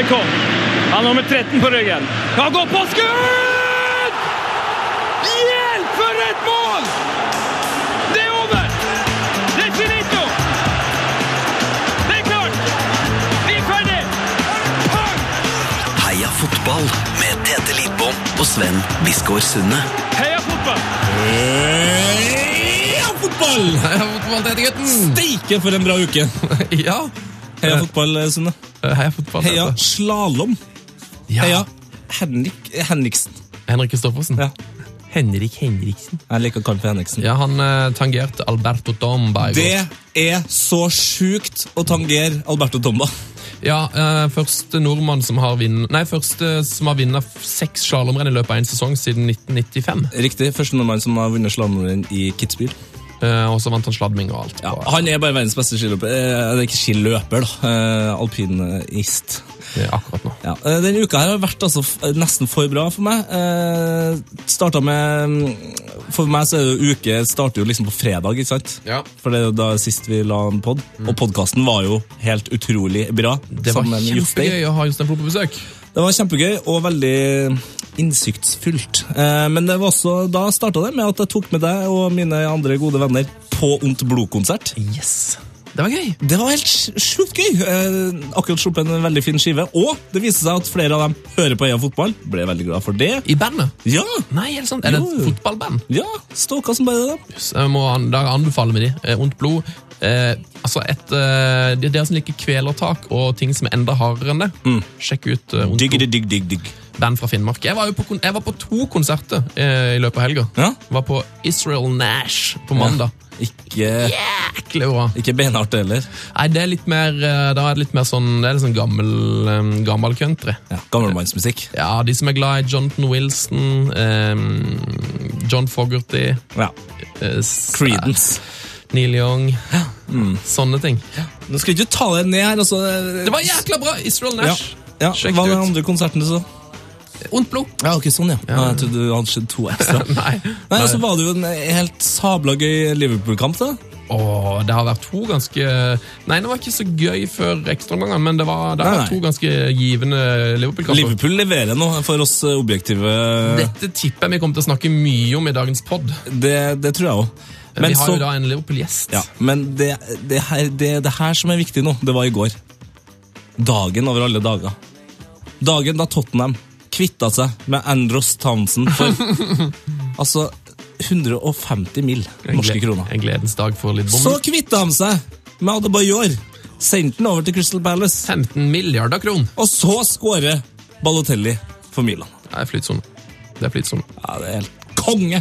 Stoikov. Han har nummer 13 på ryggen. Han går på skudd! Hjelp, for et mål! Det er over! Det er finito! Det er klart! Vi er ferdig! Heia fotball med Tete Lidbom og Sven Biskår Sunde. Heia fotball! Heia fotball! Heia fotball, Tete gutten! Steike for en bra uke! Ja. Heia fotball, Sunne. Heia fotball. Heia slalåm. Ja. Heia Henrik Henriksen. Henrik Kristoffersen. Ja. Henrik Henriksen. Jeg liker å kalle for Henriksen. Ja, han eh, tangerte Alberto Tomba i går. Det er så sjukt å tangere Alberto Tomba. Ja, eh, første nordmann som har vinn... Nei, første som har vunnet seks slalåmrenn i løpet av en sesong siden 1995. Riktig. Første nordmann som har vunnet slalåmrenn i Kitzbühel. Eh, og så vant han sladming og alt. Ja, han er bare verdens beste skiløper. Eh, Det er ikke skiløper, da. Eh, Alpinist. akkurat nå. Ja, Denne uka her har vært altså nesten for bra for meg. Starta med mm, For meg så er det uke starter jo liksom på fredag, ikke sant? Ja. For det er jo da sist vi la en pod. Og podkasten var jo helt utrolig bra. Det var kjempegøy å ha Jostein Flo på besøk. Det var kjempegøy og veldig innsiktsfullt. Eh, men det var også, da starta det med at jeg tok med deg og mine andre gode venner på Ondt blod-konsert. Yes. Det var gøy. Det var helt sjukt gøy! Eh, akkurat sluppet en veldig fin skive. Og det viste seg at flere av dem hører på Øya Fotball. Ble veldig glad for det. I bandet? Ja! Nei, er det sant? Er det et fotballband? Ja, Stoka som bare det. Yes, jeg må an- da anbefale med de. Eh, Ondt blod. Eh, altså et, eh, det er dere som liker kvelertak og ting som er enda hardere enn det. Sjekk ut eh, Ondt Diggity blod. digg digg digg. Band fra Finnmark. Jeg var jo på, kon- jeg var på to konserter eh, i løpet av helga. Ja. Var på Israel Nash på mandag. Ikke, Jæklig bra. ikke beinhardt heller. Nei, det er litt mer eh, Da er det litt mer sånn Det er litt sånn gammel, eh, gammel country. Ja, Gammelmannsmusikk. Ja, de som er glad i Jonathan Wilson, um, John Fogerty Ja. Uh, s- Creedence. Neil Young. Sånne ting. Nå skal vi ikke ta det ned her. Altså. Det var jækla bra! Israel. Nash. Ja, Ja. Hva er de andre konsertene, så? Ondt blod. Ja, ok, sånn, ja. ja. Jeg trodde du hadde skjedd to ekstra. Nei. Nei, og så var det jo en helt sabla gøy Liverpool-kamp. da. Åh, det har vært to ganske Nei, det var ikke så gøy før ekstraomgangene, men det, var, det har vært to ganske givende Liverpool-kamper. Liverpool leverer nå for oss eh, objektive. Dette tipper jeg vi kommer til å snakke mye om i dagens pod. Det, det tror jeg òg. Vi har jo da en Liverpool-gjest. Ja, men det, det, her, det, det her som er viktig nå, det var i går. Dagen over alle dager. Dagen da Tottenham kvitta seg med Andros Townsend for altså 150 mill. norske kroner. En gledens dag for Lidbom. Så kvitta han seg med Adebayor. Sendte den over til Crystal Palace. 15 milliarder kron. Og så skårer Balotelli for Milan. Det er flytsone. Det er flytsone. Ja, det er helt konge!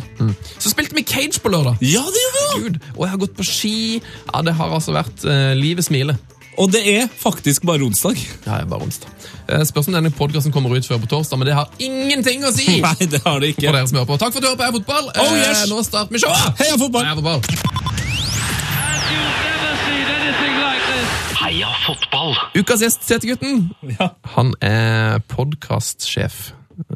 Så spilte vi Cage på lørdag. Ja, det gjorde vi! Gud, og jeg har gått på ski. Ja, Det har altså vært uh, livet smile. Og det er faktisk bare onsdag. Ja, bare onsdag. Eh, Spørs om denne podkasten kommer ut før på torsdag, men det har ingenting å si! Nei, det har det For ikke. dere som hører på. Takk for at du hører på Heia Fotball. Oh, yes. Eh, Nå starter vi showet! Heia fotball! Heia fotball. And you've never seen anything like this. Heia fotball! Ukas gjest, Setergutten. Ja. Han er podkastsjef.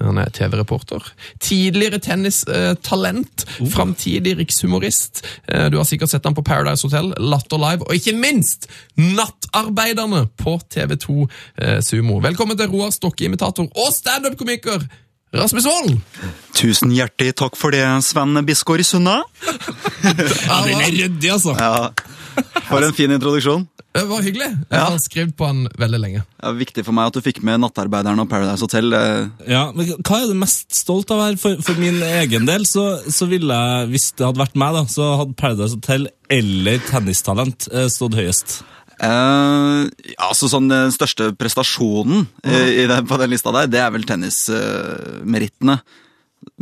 Han er TV-reporter. Tidligere tennistalent. Framtidig rikshumorist. Uh, Du har sikkert sett han på Paradise Hotel, Latter Live, og ikke minst Nattarbeiderne på TV2 uh, Sumo. Velkommen til Roar Stokke-imitator og standup-komiker Rasmus Wold! Tusen hjertelig takk for det, Sven Bisgaard Sunde. Ja, den er ryddig, altså. Ja, for en fin introduksjon. Det var hyggelig. Jeg har skrevet på han veldig lenge. Det er viktig for meg at du fikk med Nattarbeideren og Paradise Hotel. Eh, Ja, men Hva er du mest stolt av her? For, for min egen del så, så ville jeg, hvis det hadde vært meg, da, så hadde Paradise Hotel eller Tennistalent eh, stått høyest. Uh, ja, altså sånn Den største prestasjonen eh, i den, på den lista der, det er vel tennismerittene.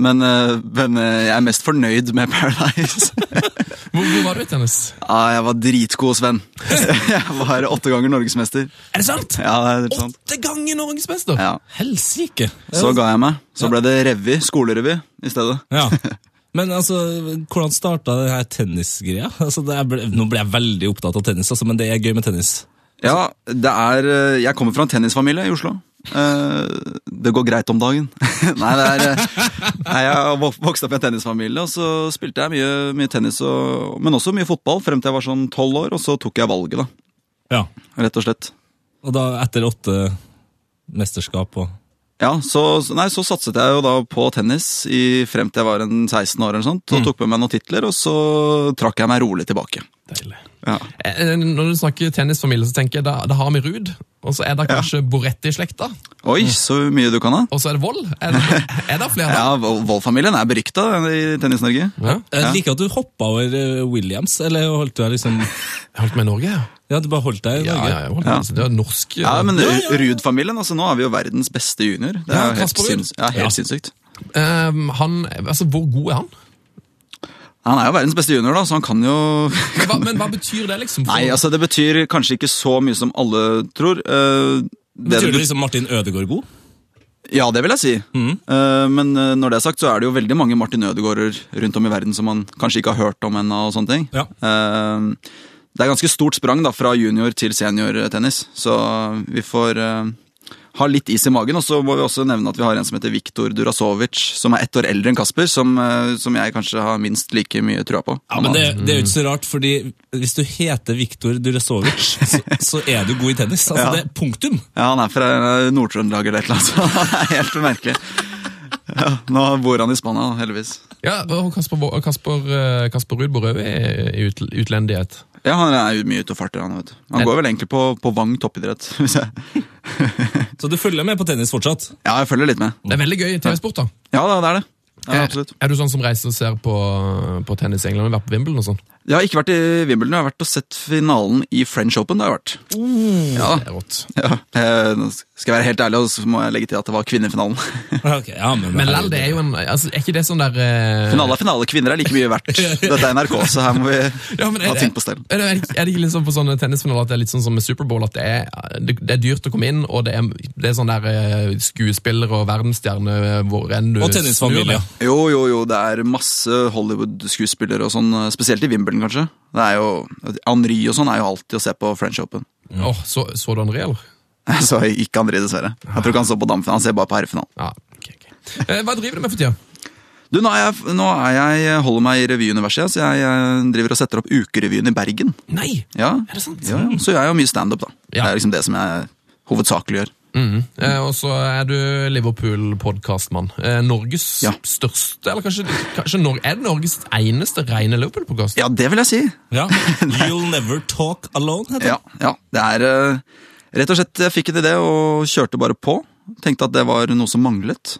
Men, eh, men eh, jeg er mest fornøyd med Paradise. Hvor, hvor var du i tennis? ja, jeg var dritgod, Sven. Jeg var åtte ganger norgesmester. Er det sant? Ja, det er sant. Åtte ganger norgesmester! Ja. Helsike! Så ga jeg meg. Så ble det revy, skolerevy, i stedet. Ja. Men altså, hvordan starta det her tennisgreia? Altså, ble- nå ble jeg veldig opptatt av tennis, altså, men det er gøy med tennis. Ja, det er eh, Jeg kommer fra en tennisfamilie i Oslo. Eh, Det går greit om dagen. Nei, det er eh, nei, Jeg vokste vok- opp i en tennisfamilie, og så spilte jeg mye, mye tennis, og, men også mye fotball, frem til jeg var sånn tolv år, og så tok jeg valget, da. Ja. Rett og slett. Og da, etter åtte mesterskap og Ja, så, nei, så satset jeg jo da på tennis i, frem til jeg var en 16 år, eller sånt, og tok med meg noen titler, og så trakk jeg meg rolig tilbake. Deilig. Ja. Eh, Når du snakker tennisfamilie, så tenker jeg da, da har vi Ruud. Og så er det kanskje Boretti-slekta. Oi, så mye du kan ha. Og så er det Vold. Er det, er det flere? Ja, Vol- Vold-familien er berykta i Tennis-Norge. Ja. Jeg liker at du hoppa over eh, Williams, eller holdt du deg liksom Jeg holdt med i Norge, ja. Ja, du bare holdt deg i Norge? ja, ja, ja. Det er norsk. Ja, men Ja, ja. Ruud-familien, altså nå er vi jo verdens beste junior. Det er ja, helt, sinns ja, helt Ja. sinnssykt. Um, han, altså, Hvor god er han? Han er jo verdens beste junior, da, så han kan jo Men hva, men hva betyr det, liksom? For- Nei, altså det betyr kanskje ikke så mye som alle tror. Uh, det Betyr det det liksom Martin Ødegaard god? Ja, det vil jeg si. Eh, men eh, når det er sagt, så er det jo veldig mange Martin Ødegaarder rundt om i verden som man kanskje ikke har hørt om ennå. og sånne ting. Ja. Uh, det er ganske stort sprang da, fra junior til seniortennis, så vi får eh, ha litt is i magen. Og så må vi også nevne at vi har en som heter Viktor Durasovic, som er ett år eldre enn Kasper, som, eh, som jeg kanskje har minst like mye trua på. Ja, men det, det er jo ikke så rart, fordi hvis du heter Viktor Durasovic, så, så er du god i tennis. Altså, Ja. det er punktum. Ja, han er fra Nord-Trøndelag eller et eller annet, så han er helt merkelig. Ja, nå bor han i Spania, heldigvis. Ja, og Kasper, Kasper, eh, Kasper Ruud bor òg i utlendighet. Ja, Han er jo mye ute og farter. Han vet du. Han går vel egentlig på, på Vang toppidrett. hvis jeg- Så du følger med på tennis fortsatt? Ja, jeg følger litt med. Det er veldig gøy TV-sport, da. Ja, det er det. Ja, Er- absolutt. Er du sånn som reiser og ser på, på tennis i England? Vært på Wimbledon og sånn? Jeg har ikke vært i Wimbledon, jeg har vært og sett finalen i French Open. det har jeg vært. Ja, Det er rått. ja. Eh, skal jeg være helt ærlig, så må jeg legge til at det var kvinnefinalen. okay, ja, men, Men det er jo en altså, Er ikke det sånn der uh... Finale er finale, kvinner er like mye verdt. Dette er NRK, så her må vi ja, ha ting på stell. er, det, er det ikke litt sånn på sånne tennisfinaler at det er litt sånn som med Superbowl, at det er, det, er dyrt å komme inn, og det er, det er sånn der skuespiller skuespillere og verdensstjerne hvor enn du Og tennisfamilie. Jo, jo, jo, det er masse Hollywood-skuespillere og sånn, spesielt i Wimbledon, kanskje. Det er jo, Henri og sånn er jo alltid å se på French Open. Åh, så, så du Henri eller? Så ikke Henri, dessverre. Jeg tror ikke han så på damfinalen, han ser bare på herrefinalen. Ja, okay, okay. Eh, hva driver du med for tida? Du, nå er jeg, nå er jeg holder meg i revyuniverset, så jeg, driver og setter opp Ukerevyen i Bergen. Nei! Ja, Er det sant? ja. Så jeg gjør mye standup, da. Ja. Det er liksom det som jeg hovedsakelig gjør. Mhm. Eh, og så er du Liverpool-podkastmann. Eh, Norges Ja. største, eller kanskje, kanskje Nor er det Norges eneste rene Liverpool-podkast? Ja, det vil jeg si. Ja. You'll never talk alone, heter det. Ja, ja. Det er eh, Rett og slett, jeg fikk en idé og kjørte bare på. Tenkte at det var noe som manglet.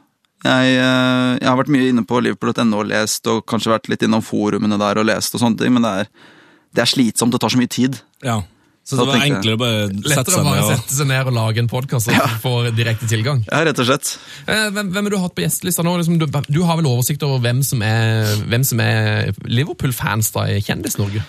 Jeg, eh, jeg har vært mye inne på liverpool.no og lest, og kanskje vært litt innom forumene der og lest og sånne ting, men det er, det er slitsomt, det tar så mye tid. Ja. Så det var enklere å bare sette seg bare og sette seg ned og lage en podkast og få direkte tilgang. Ja, rett og slett. Eh, hvem, hvem har du hatt på gjestelista nå? Liksom, du, du har vel oversikt over hvem som er, hvem som er Liverpool-fans da i Kjendis-Norge?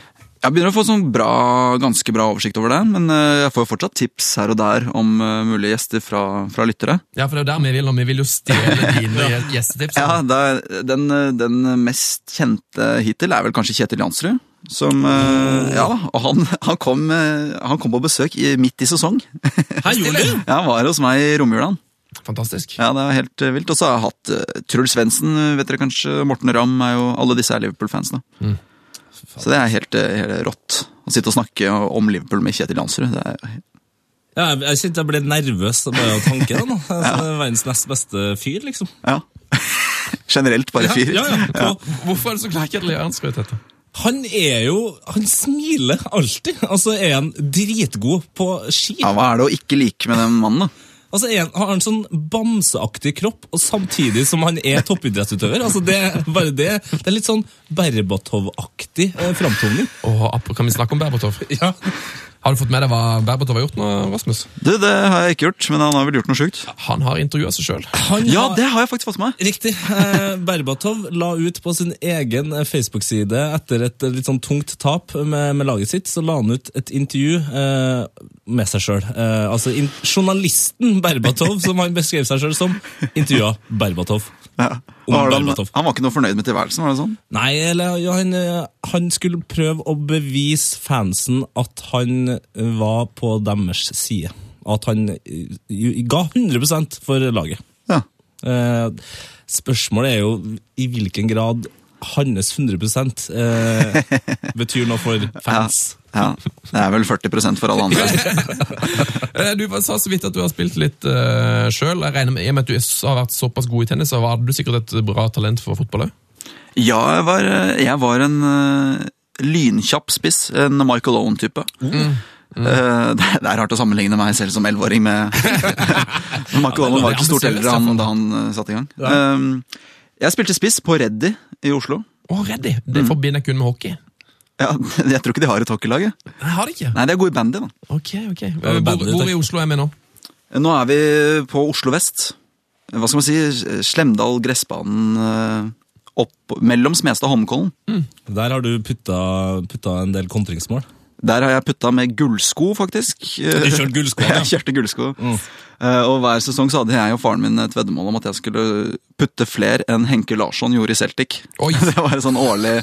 Jeg begynner å få sånn bra, ganske bra oversikt over det, men eh, jeg får fortsatt tips her og der om eh, mulige gjester fra, fra lyttere. Ja, for det er jo der vi vil, og vi vil jo stjele dine gjestetips. Ja, det er, den, den mest kjente hittil er vel kanskje Kjetil Jansrud. Som, eh, ja da, og han, han, kom, eh, han kom på besøk i, midt i sesong. Her gjorde du! Ja, han var hos meg i romjula. Fantastisk. Ja, det var helt eh, vilt. Og så har jeg hatt uh, Truls Svendsen, vet dere kanskje. Morten Ramm er jo Alle disse er Liverpool-fans, da. Så det er helt, helt rått. Å sitte og snakke om Liverpool med Kjetil Jansrud. Det er Ja, jeg, kjente jeg ble nervøs bare av tanken. da. Altså, Verdens nest beste fyr, liksom. Ja. Generelt bare fyr. Ja, ja. ja. Hvorfor er det så glad Kjetil Jansrud, Tete? Han er jo Han smiler alltid. Altså er han dritgod på ski. Ja, Hva er det å ikke like med den mannen, da? Altså er han, Har en sånn bamseaktig kropp, og samtidig som han er toppidrettsutøver? Altså det, bare det, det er litt sånn Berbatov-aktig eh, framtoning. Oh, kan vi snakke om Berbatov? Ja. Har du fått med deg hva Berbatov har gjort nå, Rasmus? Du, Det har jeg ikke gjort, men han har vel gjort noe sjukt? Han har intervjua seg sjøl. Ja, har- det har jeg faktisk fått med meg. Riktig. Eh, Berbatov la ut på sin egen eh, Facebook-side etter et eh, litt sånn tungt tap med, med laget sitt, så la han ut et intervju eh, med seg sjøl. Eh, altså in journalisten Berbatov, som han beskrev seg sjøl som, intervjua Berbatov. Ja. Han, han var ikke noe fornøyd med tilværelsen, var det sånn? Nei, eller ja, han, eh, han skulle prøve å bevise fansen at han eh, var på deres side. At han eh, ga 100 for laget. Ja. Eh, spørsmålet er jo i hvilken grad hans 100 eh, betyr noe for fans. Ja, Det er vel 40 for alle andre. Eh, Du sa så vidt at du har spilt litt uh, sjøl. Jeg regner med, I og med at du har vært såpass god i tennis, så hadde du sikkert et bra talent for fotball òg? Ja, jeg var, jeg var en uh, lynkjapp spiss. En Michael Owen-type. Mm. Mm. det, er rart å sammenligne meg selv som elleveåring med Michael Owen var ikke stort eldre han, da han satte i gang. Um, jeg spilte spiss på Reddy i Oslo. Å, Reddy! Det forbinder jeg kun med hockey. Ja, jeg tror ikke de har et hockeylag. har det ikke. Nei, de er gode i bandy. da. Ok, ok. Hvor, hvor i Oslo er vi nå? Nå er vi på Oslo vest. Hva skal man si? Slemdal, Gressbanen. eh, Opp, mellom Smestad og Holmenkollen. Der har du putta, putta en del kontringsmål. Der har jeg putta med gullsko, faktisk. Du kjørte gullsko, ja. Jeg kjørte gullsko. Mm. Eh, Og hver sesong så hadde jeg og faren min et veddemål om at jeg skulle putte flere enn Henke Larsson gjorde i Celtic. Oi. Det var et sånn årlig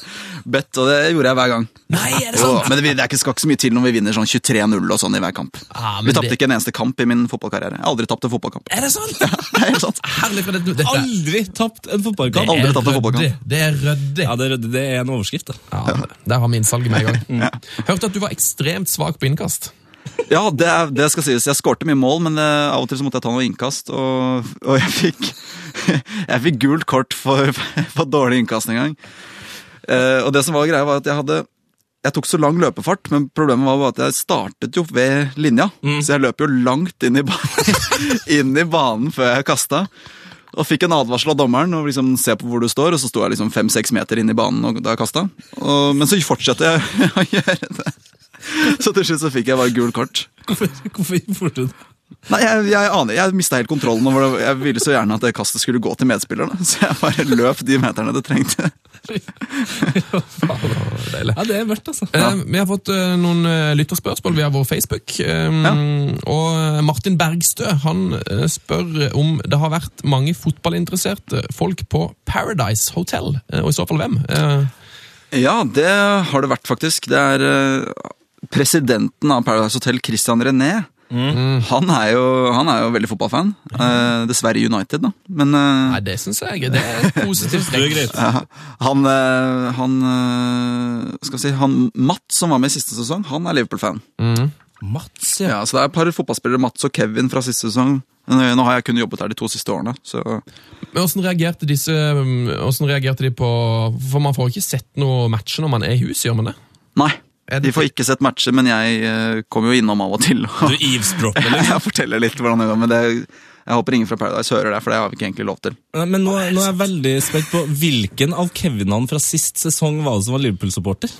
bet, og det gjorde jeg hver gang. Nei, er det Jo, sant? men det, det er ikke, skal ikke så mye til når vi vinner sånn 23-0 og sånn i hver kamp. Ah, vi tapte det- ikke en eneste kamp i min fotballkarriere. Jeg har aldri tapt en fotballkamp. Er det sant? Det er helt sant. Herlig, for dette, dette Aldri tapt en fotballkamp! Aldri er tapt en fotballkamp. Det er ryddig. Ja, det, er- det er en overskrift, da. Ja, der har vi innsalget med en gang. Hørte at du var ekstremt svak på innkast. Ja, det, det skal sies. Jeg skårte mye mål, men eh, av og til så måtte jeg ta noe innkast. Og, og jeg fikk jeg fikk gult kort for, for dårlig innkast en gang. Eh, og det som var greia, var at jeg hadde jeg tok så lang løpefart, men problemet var at jeg startet jo ved linja. Så jeg løp jo langt inn i, banen, inn i banen før jeg kasta. Og fikk en advarsel av dommeren og liksom se på hvor du står, og så sto jeg liksom fem-seks meter inn i banen og- da jeg kasta. Men så fortsatte jeg å gjøre det. Så til slutt så fikk jeg bare gult kort. Hvorfor, hvorfor gjorde du det? Nei, jeg, jeg aner, jeg mista helt kontrollen over det. Jeg ville så gjerne at det kastet skulle gå til medspillerne, så jeg bare løp de meterne det trengte. Ja, det er mørkt, altså. Eh, vi har fått eh, noen eh, lytterspørsmål via vår Facebook. eh, Og Martin Bergstø han eh, spør om det har vært mange fotballinteresserte folk på Paradise Hotel, eh, og i så fall hvem? Eh, Ja, det har det vært, faktisk. Det er eh, presidenten av Paradise Hotel, Christian René. Han, er jo, han er jo veldig fotballfan. Eh, dessverre United, da. Men eh, Nei, det syns jeg det er positivt. Det er greit. ja, han, eh, han eh, Skal vi si Han Matt, som var med i siste sesong, han er Liverpool-fan. Mm. Mats, ja. Ja, så det er et par fotballspillere, Mats og Kevin fra siste sesong. Nå har jeg kun jobbet her de to siste årene, så Men Hvordan reagerte disse um, Hvordan reagerte de på For man får ikke sett noe matcher når man er i huset, gjør man det? Nei. De får ikke sett matcher, men jeg eh, kommer jo innom av og til. Og Du eavesdropper, liksom. jeg forteller litt hvordan det går, men det, jeg håper ingen fra Paradise hører det, for det har vi ikke egentlig lov til. Men nå, nå er jeg veldig spent på hvilken av Kevinene fra sist sesong var det som var Liverpool-supporter?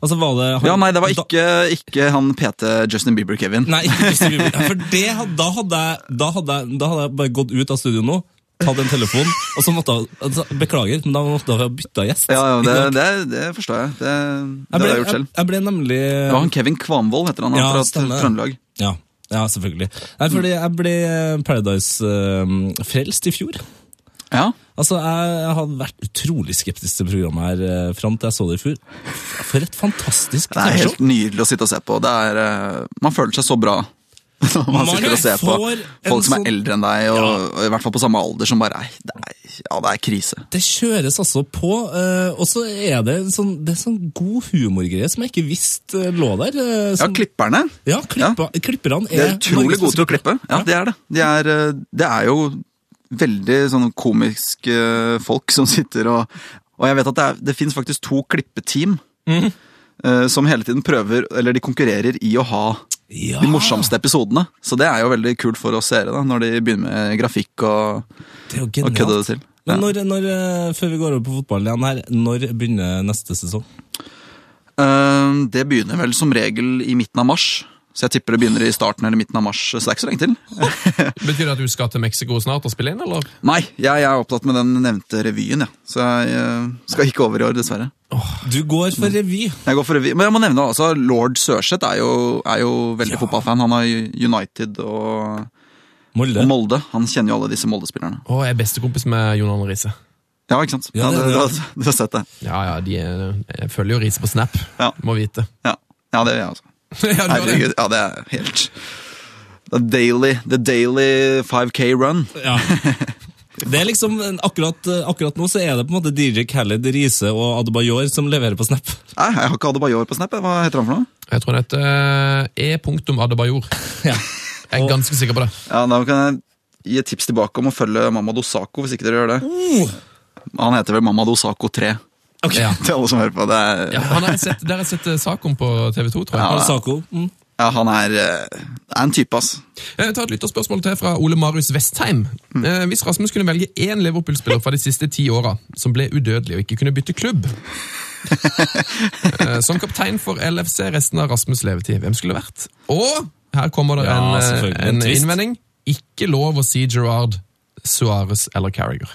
Altså, var det han- Ja, nei, det var ikke, ikke han PT Justin Bieber-Kevin. Nei, ikke Justin Bieber. For det, da, hadde jeg, da, hadde jeg, da hadde jeg bare gått ut av studio nå, tatt en telefon, og så måtte jeg altså, Beklager, men da måtte hun ha bytta gjest. Ja, ja, det, det, det forstår jeg. Det, det har ble, jeg gjort selv. jeg ble nemlig Det var han Kevin Kvamvold, heter han, Ja, fra. Trøndelag. Ja, ja, selvfølgelig. Nei, fordi jeg ble Paradise-frelst i fjor. Ja, Altså, jeg, jeg hadde vært utrolig skeptisk til programmet her eh, fram til jeg så det i fjor. For et fantastisk det er helt nydelig å sitte og se på. Det er, eh, man føler seg så bra man sitter og ser på folk som er sånn- eldre enn deg, og, Ja. og i hvert fall på samme alder, som bare er, det er, ja, det er krise. Det kjøres altså på, eh, og så er det en sånn, det er sånn god humorgreie som jeg ikke visste eh, lå der. Som, Ja, klipperne ja, klippa, klipperne de er er utrolig gode til å klippe. Ja, det er det. De er, eh, det er jo veldig sånn komiske folk som sitter og Og jeg vet at det, er, det finnes faktisk to klippeteam eh, som hele tiden prøver, eller de konkurrerer i å ha Ja. de morsomste episodene. Så det er jo veldig kult for oss seere, da, når de begynner med grafikk og, Det og kødder det til. Men når, når, eh, før vi går over på fotballen igjen her, når begynner neste sesong? Uh, Det begynner vel som regel i midten av mars. Så jeg tipper det begynner i starten eller midten av mars. Så det er ikke så lenge til. Betyr det at du skal til Mexico snart og spille inn, eller? Nei, jeg er opptatt med den nevnte revyen, ja. så jeg uh, skal ikke over i år, dessverre. Du går for revy. Jeg går for revy. Men jeg må nevne altså, lord Sørseth er er jo veldig fotballfan. Han har United og, Molde. og Molde. Han kjenner jo alle disse Molde-spillerne. Og er bestekompis med Jon Arne Riise. Ja, ikke sant? Ja, Ja, det- ja. du, du har sett det? Ja, ja, de er, jeg følger jo Riise på Snap. Ja. Må vite. Ja, ja det gjør jeg ja, det. Herregud, ja, det er helt The daily, the daily 5K run. Ja. Det er liksom, akkurat, akkurat nå så er det på en måte DJ Khaled, Riise og Adebayor som leverer på Snap. Nei, jeg har ikke Adebayor på Snap. Hva heter han for noe? Jeg tror det heter eh, E. Adebayor. Ja. Jeg er ganske sikker på det. Ja, Da kan jeg gi et tips tilbake om å følge Mamad Osako, hvis ikke dere gjør det. Han heter vel Mamad Osako 3. Ja. Til alle som hører på. Det er, Ja, han har sett, der har jeg sett Sakon på TV 2, tror jeg. Ja. Sakon. Mm. Ja, han er, eh, er en type, ass. Jeg tar et lytterspørsmål til fra Ole Marius Vestheim. Mm. hvis Rasmus kunne velge én Liverpool-spiller fra de siste ti åra som ble udødelig og ikke kunne bytte klubb eh, Som kaptein for LFC resten av Rasmus' levetid, hvem skulle det vært? Og her kommer det Ja, en, eh, en en innvending. Ikke lov å si Gerard, Suárez eller Carriger.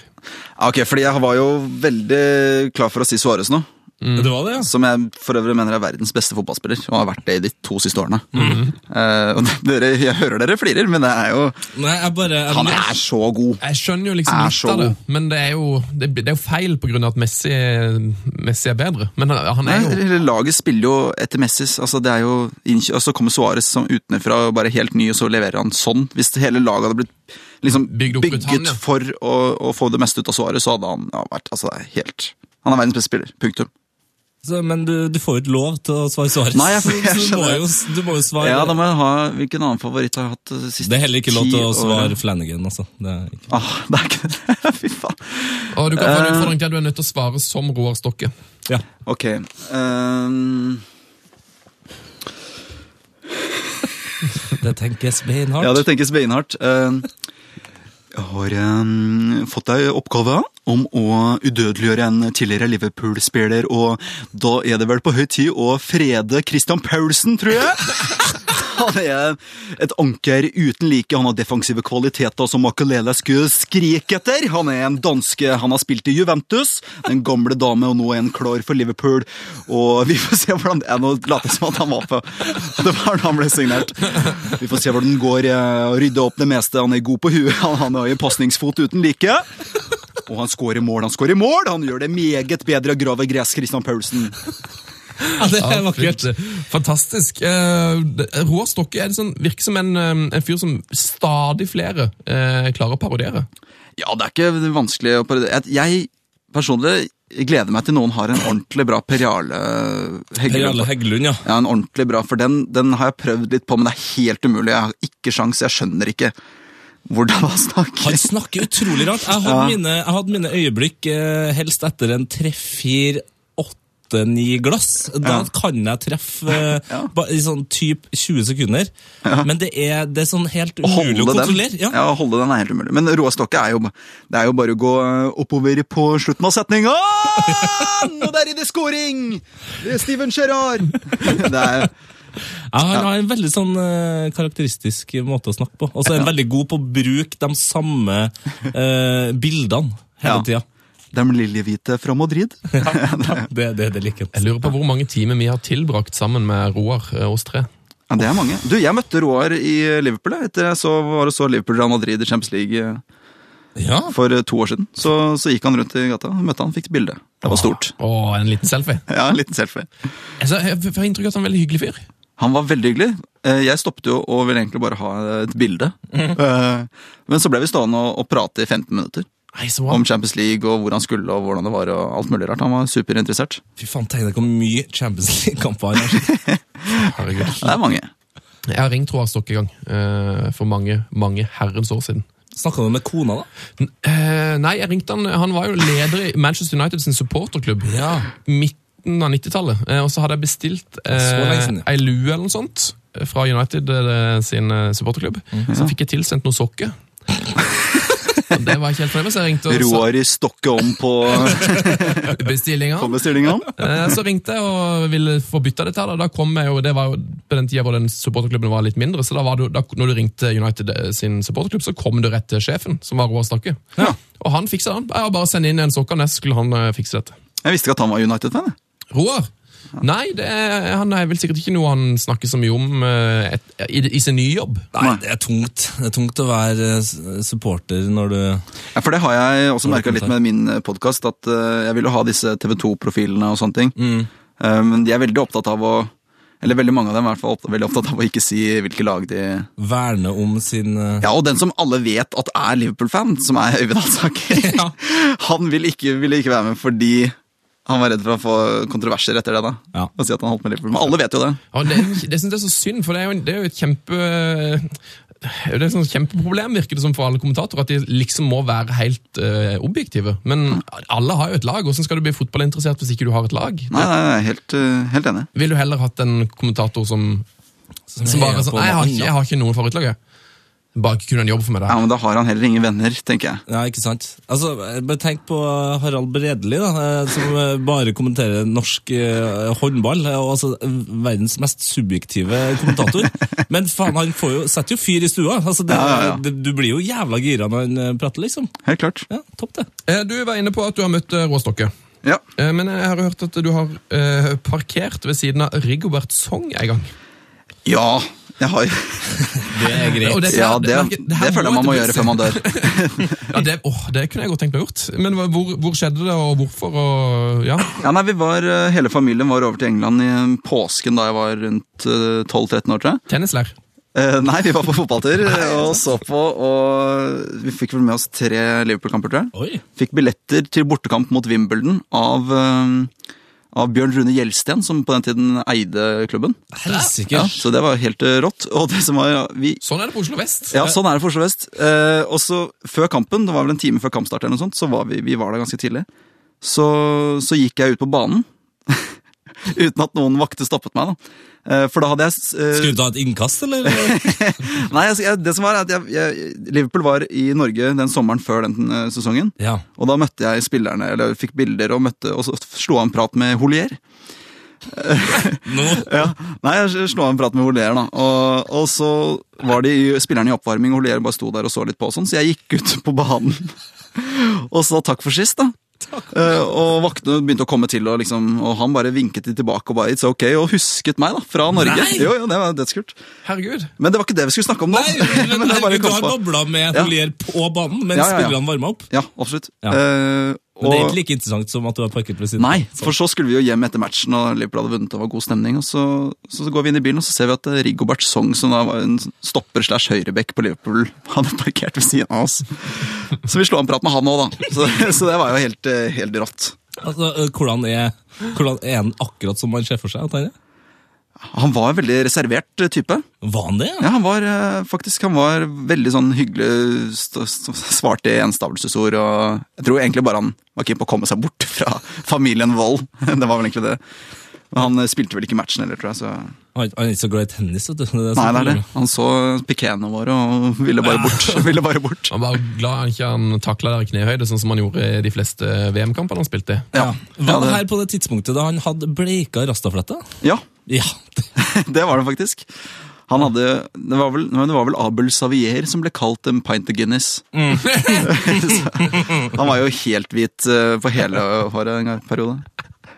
Ok, fordi jeg var jo veldig klar for å si Suárez nå. Det var det, ja. Som jeg for øvrig mener er verdens beste fotballspiller, og har vært det i de to siste årene. Mm. og dere, jeg hører dere flirer, men det er jo Nei, jeg bare jeg, Han er så god! Jeg skjønner jo liksom litt av det, men det er jo, det, det er jo feil av at Messi, Messi er bedre. Men han, han Nei, er jo Laget spiller jo etter Messis. Altså, det er jo innkjø- og så kommer Suárez som utenfra bare helt ny, og så leverer han sånn. Hvis hele laget hadde blitt liksom bygget, bygget han, ja. for å, å få det meste ut av Suárez, så hadde han ja, vært altså, helt Han er verdens beste spiller. Punktum. Så, men du, du får jo ikke lov til å svare Suárez. Nei, jeg- så, jeg du, må jo, du må jo svare Ja, da må jeg ha Hvilken annen favoritt har jeg hatt de siste Det er heller ikke lov til å svare år. Flanagan, altså. Det er ikke. Ah, det er ikke det. Fy faen. Og du kan få en Eh. utfordring til at du er nødt til å svare som Roar Stokke. Ja. Ok. Um... Det tenkes beinhardt. ja, det tenkes beinhardt. Ehm, jeg har um, fått ei oppgave om å udødeliggjøre en tidligere Liverpool-spiller, og da er det vel på høy tid å frede Christian Paulsen, tror jeg? Han er et anker uten like. Han har defensive kvaliteter som Makalele skulle skrike etter. Han er en danske. Han har spilt i Juventus, den gamle dame, og nå er han klar for Liverpool. Og vi får se hvordan det er. Nå later som at han var på Det var da han ble signert. Vi får se hvordan den går. eh, Rydde opp det meste. Han er god på huet. Han, han har jo pasningsfot uten like. Og han skårer mål. Han skårer mål! Han gjør det meget bedre å grave gress, Christian Paulsen. Ja, det er vakkert. Fantastisk. Eh, Roar Stokke er det sånn, virker som en, eh, en fyr som stadig flere eh, klarer å parodiere. Ja, det er ikke vanskelig å parodiere. Jeg- personlig gleder meg til noen har en ordentlig bra Per Jarle Heggelund. Heggelund, ja. Ja, en ordentlig bra, for den, den har jeg prøvd litt på, men det er helt umulig. Jeg har ikke sjans, jeg skjønner ikke hvordan han snakker. Han snakker utrolig rart. Jeg hadde, Ja. mine, jeg hadde mine øyeblikk eh, helst etter en tre, fire, åtte, ni glass. Da Ja. kan jeg treffe eh, Ja. i sånn typ 20 sekunder. Men det er, det er sånn helt umulig å å kontrollere. Ja. ja, å holde den er helt umulig. Men Roar Stokke er jo, det er jo bare å gå øh, oppover på slutten av setninga. Og der er det scoring! Det er Steven Gerrard! Det er, Ja, han har en veldig sånn uh, karakteristisk måte å snakke på. Og så er han veldig god på å bruke de samme uh, bildene hele Ja. tida. De liljehvite fra Madrid. Ja, Det, det, det liker Jeg lurer på hvor mange timer vi har tilbrakt sammen med Roar, eh, oss tre. Ja, det er mange. Du, Jeg møtte Roar i Liverpool jeg, etter jeg så, var og så Liverpool Real Madrid i Champions League eh, Ja. for eh, to år siden. Så, så gikk han rundt i gata, møtte han, fikk et bilde. Det var stort. Åh, en liten selfie. Ja, En liten selfie. Altså, jeg får inntrykk av at han er en veldig hyggelig fyr. Han var veldig hyggelig. Eh, Jeg stoppet jo og ville egentlig bare ha et bilde. Eh, Men så ble vi stående og, og prate i 15 minutter Nei, om Champions League og hvor han skulle og hvordan det var. og alt mulig rart. Han var superinteressert. Fy faen, tenk deg hvor mye Champions League-kamper han har. Det er mange. Jeg har ringt Roar Stokke en gang, eh, for mange, mange herrens år siden. Snakka du med kona, da? N- eh, nei, jeg ringte han Han var jo leder i Manchester United sin supporterklubb. Ja. Midten av 90-tallet. Eh, og så hadde jeg bestilt eh, ei lue eller noe sånt fra United sin Mm, supporterklubb. Så fikk jeg tilsendt noen sokker. Det var ikke helt fornøyd så jeg ringte og Roar i stokke om på, bestillinga. på bestillingene. Eh, Så ringte jeg og ville få bytta dette. her, Da kom jeg jo, det var jo på den tida hvor den supporterklubben var litt mindre. Så da var du, da, når du ringte United eh, sin supporterklubb, så kom du rett til sjefen, som var Roar Stakke. Ja. Og han fiksa den. Jeg bare sende inn en sokker, nest skulle han eh, fikse dette. Jeg visste ikke at han var United-fan. Roar? Nei, det er, han er vel sikkert ikke noe han snakker så mye om eh, et, i, i sin nye jobb. Nei, det er tungt. Det er tungt å være eh, supporter når du Ja, for det har jeg også merka litt med min podkast, at eh, jeg vil jo ha disse TV 2-profilene og sånne ting. Mm. Eh, Men de er veldig opptatt av å Eller veldig mange av dem er opptatt, veldig opptatt av å ikke si hvilke lag de Verne om sin eh, Ja, og den som alle vet at er Liverpool-fan, som er Øyvind Alsaker, Ja. han vil ikke, vil ikke være med fordi han var redd for å få kontroverser etter det. da. Ja. Og si at han holdt med Liverpool. Men alle vet jo det. Ja, det, det synes jeg er så synd, for det er jo, det er jo et kjempe det er et sånt kjempeproblem, virker det som for alle kommentatorer, at de liksom må være helt uh, objektive. Men alle har jo et lag. Hvordan skal du bli fotballinteressert hvis ikke du har et lag? Nei, nei, er helt, eh, helt enig. Vil du heller hatt en kommentator som, som bare sånn Nei, jeg har, jeg har ikke noen favorittlag. Bare ikke kunne en jobb for meg Ja, men Da har han heller ingen venner, tenker jeg. Ja, ikke sant? Altså, bare Tenk på Harald Bredeli, da, eh, som eh, bare kommenterer norsk eh, håndball. Og altså, verdens mest subjektive kommentator. Men faen, han får jo, setter jo fyr i stua. Altså, det, Ja, ja, ja. Det, du blir jo jævla gira når han prater, liksom. Helt klart. Ja, Topp, det. Eh, Du var inne på at du har møtt Råstokke. Ja. Eh, Men jeg har hørt at du har parkert ved siden av Rigobert Song en gang. ja, jeg har Det er greit. Det, Ja, det, det- det det føler jeg man må gjøre før man dør. Ja, det, åh, det kunne jeg godt tenkt meg å gjort. Men hvor, hvor skjedde det, og hvorfor? Og, ja. Ja, nei, vi var, eh, Hele familien var over til England i eh, påsken da jeg var rundt eh, 12-13 år, tror jeg. Tennislær. Eh, nei, vi var på fotballtur og så på, og vi fikk vel med oss tre Liverpool-kamper, tror jeg. Oi. Fikk billetter til bortekamp mot Wimbledon av, eh, av Bjørn Rune Gjelsten, som på den tiden eide klubben. Helsike. Ja, så det var helt eh, rått. Og det som var, vi, Sånn er det på Oslo vest. ja, sånn er det på Oslo vest. Eh, og så før kampen, det var vel en time før kampstart, eller noe sånt, så var vi, vi var der ganske tidlig. Så, så gikk jeg ut på banen, uten at noen vakte stoppet meg. da. Eh, for da hadde jeg Uh... Skulle du ta et innkast, eller? Nei, jeg, jeg, det som var at jeg, jeg, Liverpool var i Norge den sommeren før den eh, sesongen. Ja. Og da møtte jeg spillerne, eller fikk bilder og møtte, og så slo av en prat med Holier. Nå Ja, Nei, jeg slo av en prat med Holier, da. Og, og så var de spillerne i oppvarming, og Holier bare sto der og så litt på, sånn, så jeg gikk ut på banen og sa takk for sist, da. Eh, og vaktene begynte å komme til, og, liksom, og han bare vinket de tilbake og bare it's ok, og husket meg da, fra Norge. Nei! Jo, jo, det var dødskult. Herregud. Men det var ikke det vi skulle snakke om nå. Nei, men, Men herregud, du har babla med Ja. Holier på banen mens Ja, ja, ja. spillerne varma opp. Ja, absolutt. Ja. Eh, Men det er egentlig like interessant som at du har parkert ved siden Nei, for så skulle vi jo hjem etter matchen, og Liverpool hadde vunnet, og det var god stemning. Og så, så går vi inn i bilen, og så ser vi at eh, Rigobert Song, som da var en stopper slash høyrebekk på Liverpool, hadde parkert ved siden av oss. Så vi slo en prat med han òg, da. Så, så det var jo helt, eh, helt rått. Altså, øh, hvordan, er, hvordan er han akkurat som man ser for seg at han? Var en veldig reservert type. Var han det? Ja, han var eh, faktisk han var veldig sånn hyggelig, svarte i enstavelsesord, og jeg tror egentlig bare han var keen på å komme seg bort fra familien Vold. Det var vel egentlig det. Men han eh, spilte vel ikke matchen heller, tror jeg. så... Han, er ikke så glad i tennis, vet du. Det Nei, det er det. Han så pikene våre og ville bare bort. ville bare bort. Han var glad han ikke han takla der i knehøyde, sånn som han gjorde i de fleste VM-kampene han spilte. Ja, Var ja, det det, her på det tidspunktet da han hadde bleika rastafletta? ja, Ja. det var det faktisk. Han hadde, det var vel, det var vel Abel Savier som ble kalt en pint of Guinness. Mm. han var jo helt hvit eh, på hele håret en periode.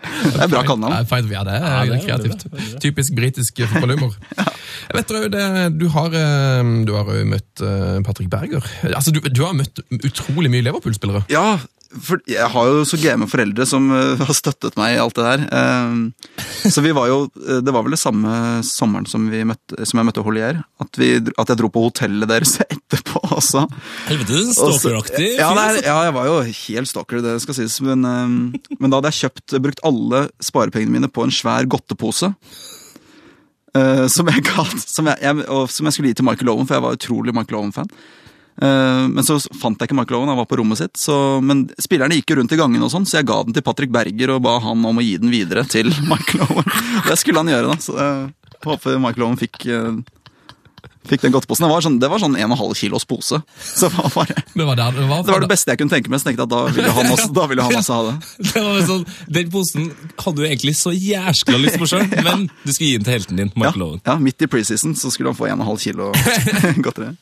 Det er bra kallenavn. Ja, det er, Ja, det er kreativt. Typisk britisk fotballhumor. Jeg vet du, det, du har, eh, du har jo møtt eh, Patrick Berger. Altså, du, du har møtt utrolig mye Liverpool-spillere. Ja, for jeg har jo så game foreldre som eh, har støttet meg i alt det der. Eh, så vi var jo eh, Det var vel det samme sommeren som, vi møtte, som jeg møtte Holier. At, vi, at jeg dro på hotellet deres etterpå også. Helvete, er stalkeraktig ja, nei, altså. ja, jeg var jo helt stalker, det skal sies. Men, men da hadde jeg kjøpt, brukt alle sparepengene mine på en svær godtepose. som, jeg som, jeg, jeg, og, som jeg skulle gi til Michael Owen, for jeg var utrolig Michael Owen-fan. Eh, men så fant jeg ikke Michael Owen, han var på rommet sitt. Så, men spillerne gikk jo rundt i gangen, og sånn, så jeg ga den til Patrick Berger og ba han om å gi den videre til Michael Owen. Det skulle han gjøre, da. Så jeg håper Michael Owen fikk, eh, fikk den godteposen. Det var sånn, det var sånn 1,5 kilos pose. Så det var bare Det var, der, det var, det var det beste jeg kunne tenke meg, så tenkte jeg at da ville han også, da ville han også ha det. Det var sånn, Den posen hadde du egentlig så jæskla lyst på sjøl, men du skulle gi den til helten din, Ja, Michael ja, Midt i preseason så skulle han få 1,5 kilo godteri.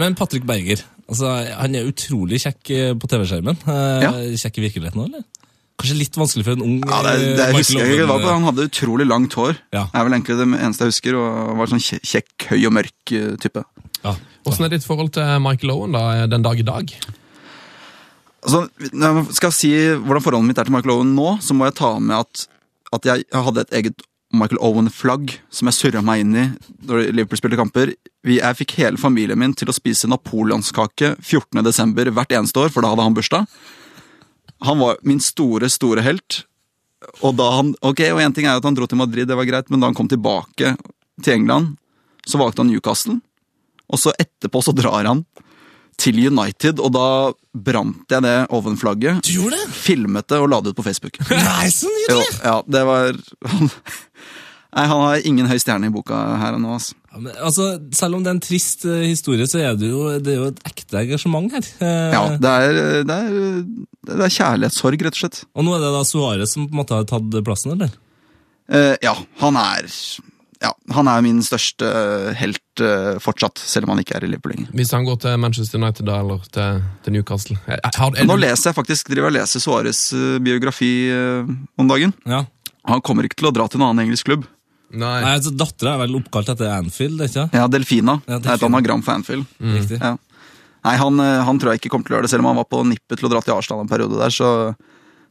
Men Patrick Berger, altså, han er utrolig kjekk eh, på TV-skjermen. Eh, Ja. Kjekk i virkeligheten òg, eller? Kanskje litt vanskelig for en ung Ja, det, det Michael husker jeg. Det var på, han hadde utrolig langt hår. Ja. Det er vel egentlig det eneste jeg husker. Og var sånn kjekk, høy og mørk eh, type. Ja. Hvordan er ditt forhold til Michael Owen da, den dag i dag? Altså, når jeg skal si hvordan forholdet mitt er til Michael Owen nå, så må jeg ta med at, at jeg hadde et eget Michael Owen-flagg som jeg surra meg inn i når Liverpool spilte kamper. Jeg fikk hele familien min til å spise napoleonskake 14.12. hvert eneste år, for da hadde han bursdag. Han var min store, store helt. Og da han, ok, og en ting er at han dro til Madrid, det var greit, men da han kom tilbake til England, så valgte han Newcastle. Og så etterpå så drar han til United, og da brant jeg det ovenflagget. Du gjorde det? Filmet det og la det ut på Facebook. Nei, så Jo, nydelig! ja, det var Nei, han har ingen høy stjerne i boka her nå, altså. Ja, men, altså, selv om det er en trist uh, historie, så er det jo, det er jo et ekte engasjement her. Uh, Ja, det er, det, er, det er kjærlighetssorg, rett og slett. Og nå er det da Suárez som på en måte har tatt plassen, eller? Uh, ja, han er ja, han er min største helt fortsatt, selv om han ikke er i Liverpool lenger. Hvis han går til Manchester United da, eller til, til Newcastle har, er Nå leser jeg faktisk, driver jeg og leser Suárez biografi om dagen. Ja. Han kommer ikke til å dra til en annen engelsk klubb. Nei. Nei, altså, Dattera er vel oppkalt etter Anfield, ikke Ja, Delfina. Ja, Det er et anagram for Anfield. Riktig. Ja. Nei, han, eh, han tror jeg ikke kommer til å gjøre det, selv om han var på nippet til å dra til Arsenal en periode der, så,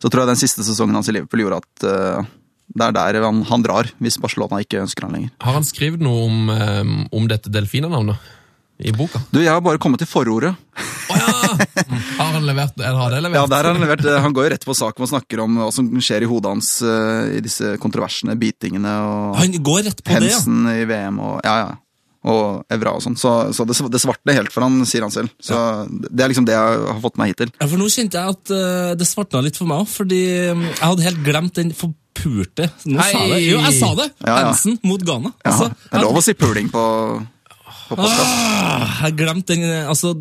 så tror jeg den siste sesongen hans i Liverpool gjorde at uh, det er der han, han drar, hvis Barcelona ikke ønsker han lenger. Har han skrevet noe om, um, om dette delfinanavnet i boka? Du, jeg har bare kommet til forordet. Oh, ja! Har han levert eller har det levert? Ja, der har Han levert, det. han går jo rett på sak og snakker om hva som skjer i hodet hans eh, i disse kontroversene, beatingene og Han går rett på det, ja. i VM og ja, ja. Og Evra og sånn. Så, så det, det svartner helt for han, sier han selv. Så Det er liksom det jeg har fått meg hittil. Ja, for nå kjente jeg at uh, det svartna litt for meg òg, fordi um, jeg hadde helt glemt den forpurte Nå sa jeg det! Jo, jeg sa det! Ja, ja. Hansen mot Ghana. Ja, Altså, det er lov å si puling på. Ah, jeg glemte den eh, Altså,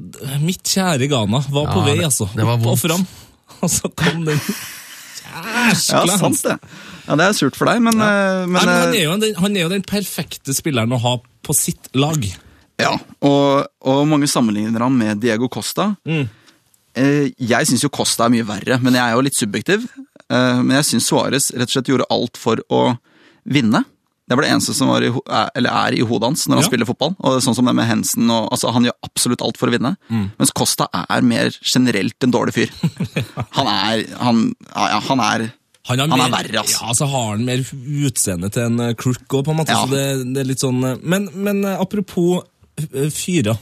mitt kjære Ghana var på Ja, vei, altså. det var Opp og vondt. fram. Og så kom den Ja, jæskla sant det. Ja, Det er surt for deg, men, ja. men, Nei, men han, eh, er jo den, han er jo den perfekte spilleren å ha på sitt lag. Ja, og, og mange sammenligner ham med Diego Costa. Mm. Eh, Jeg syns jo Costa er mye verre, men jeg er jo litt subjektiv. Eh, Men jeg syns Suárez rett og slett gjorde alt for å vinne. Det var det eneste som var i, er, eller i hodet hans når han Ja. spiller fotball. Og sånn som det med Hensen og, altså, Han gjør absolutt alt for å vinne. Mm. Mens Costa er mer generelt en dårlig fyr. Han er Han, ja, han er Han, Han er mer, verre, altså. Ja, så har han mer utseende til en eh, Crook òg, på en måte. Ja. Så det, det er litt sånn eh, Men, men eh, apropos eh, fyrer.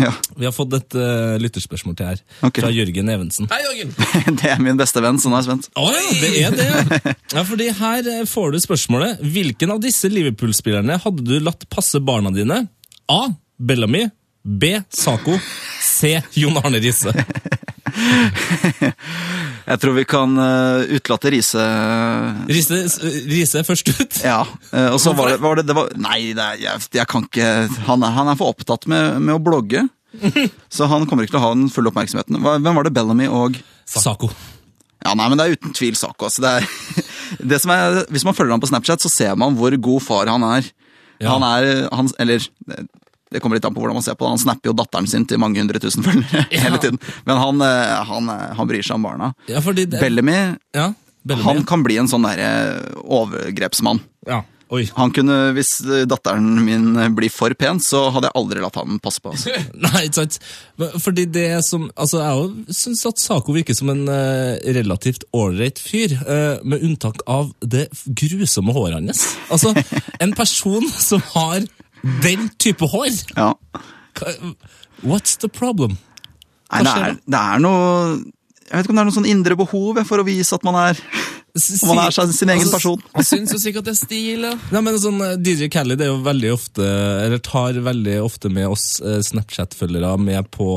Ja, Vi har fått et uh, lytterspørsmål til her, okay. fra Jørgen Evensen. Hei, Jørgen! Det er min beste venn, så nå er jeg spent. Å ja, det er det, ja. Fordi her eh, får du spørsmålet. Hvilken av disse Liverpool-spillerne hadde du latt passe barna dine? A. Bellamy. B. Sako. C. Jon Arne Riise. Jeg tror vi kan uh, utelate Riise Riise, Riise først ut. Ja, eh, og så var det, var det, det var, Nei, det er, jeg, jeg kan ikke han er, han er for opptatt med, med å blogge. Så han kommer ikke til å ha den fulle oppmerksomheten. Hvem var det? Bellamy og Sako. Ja, nei, men Det er uten tvil Sako. Altså. Det er, det som er, hvis man følger ham på Snapchat, så ser man hvor god far han er. Ja. Han er han, Eller det- kommer litt an på hvordan man ser på det. Han snapper jo datteren sin til mange hundre tusen følgere Ja. hele tiden. Men han, eh, han, eh, han bryr seg om barna. Ja, fordi det, Bellamy ja, Bellamy. han kan bli en sånn derre overgrepsmann. Ja. Oi. Han kunne, Hvis datteren min blir for pen, så hadde jeg aldri latt han passe på. Altså. Nei, ikke sant. Fordi det som Altså, jeg syns at Sako virker som en uh, relativt ålreit fyr, uh, med unntak av det grusomme håret hans. Altså, en person som har den type hår Ja. What's the problem? Nei, det er, det er noe Jeg vet ikke om det er noe sånn indre behov for å vise at man er, man er sin, sin egen altså, person. Han syns jo sikkert det er stil, ja. Nei, men sånn, DJ Kelly det er jo veldig ofte Eller tar veldig ofte med oss eh, Snapchat-følgere med på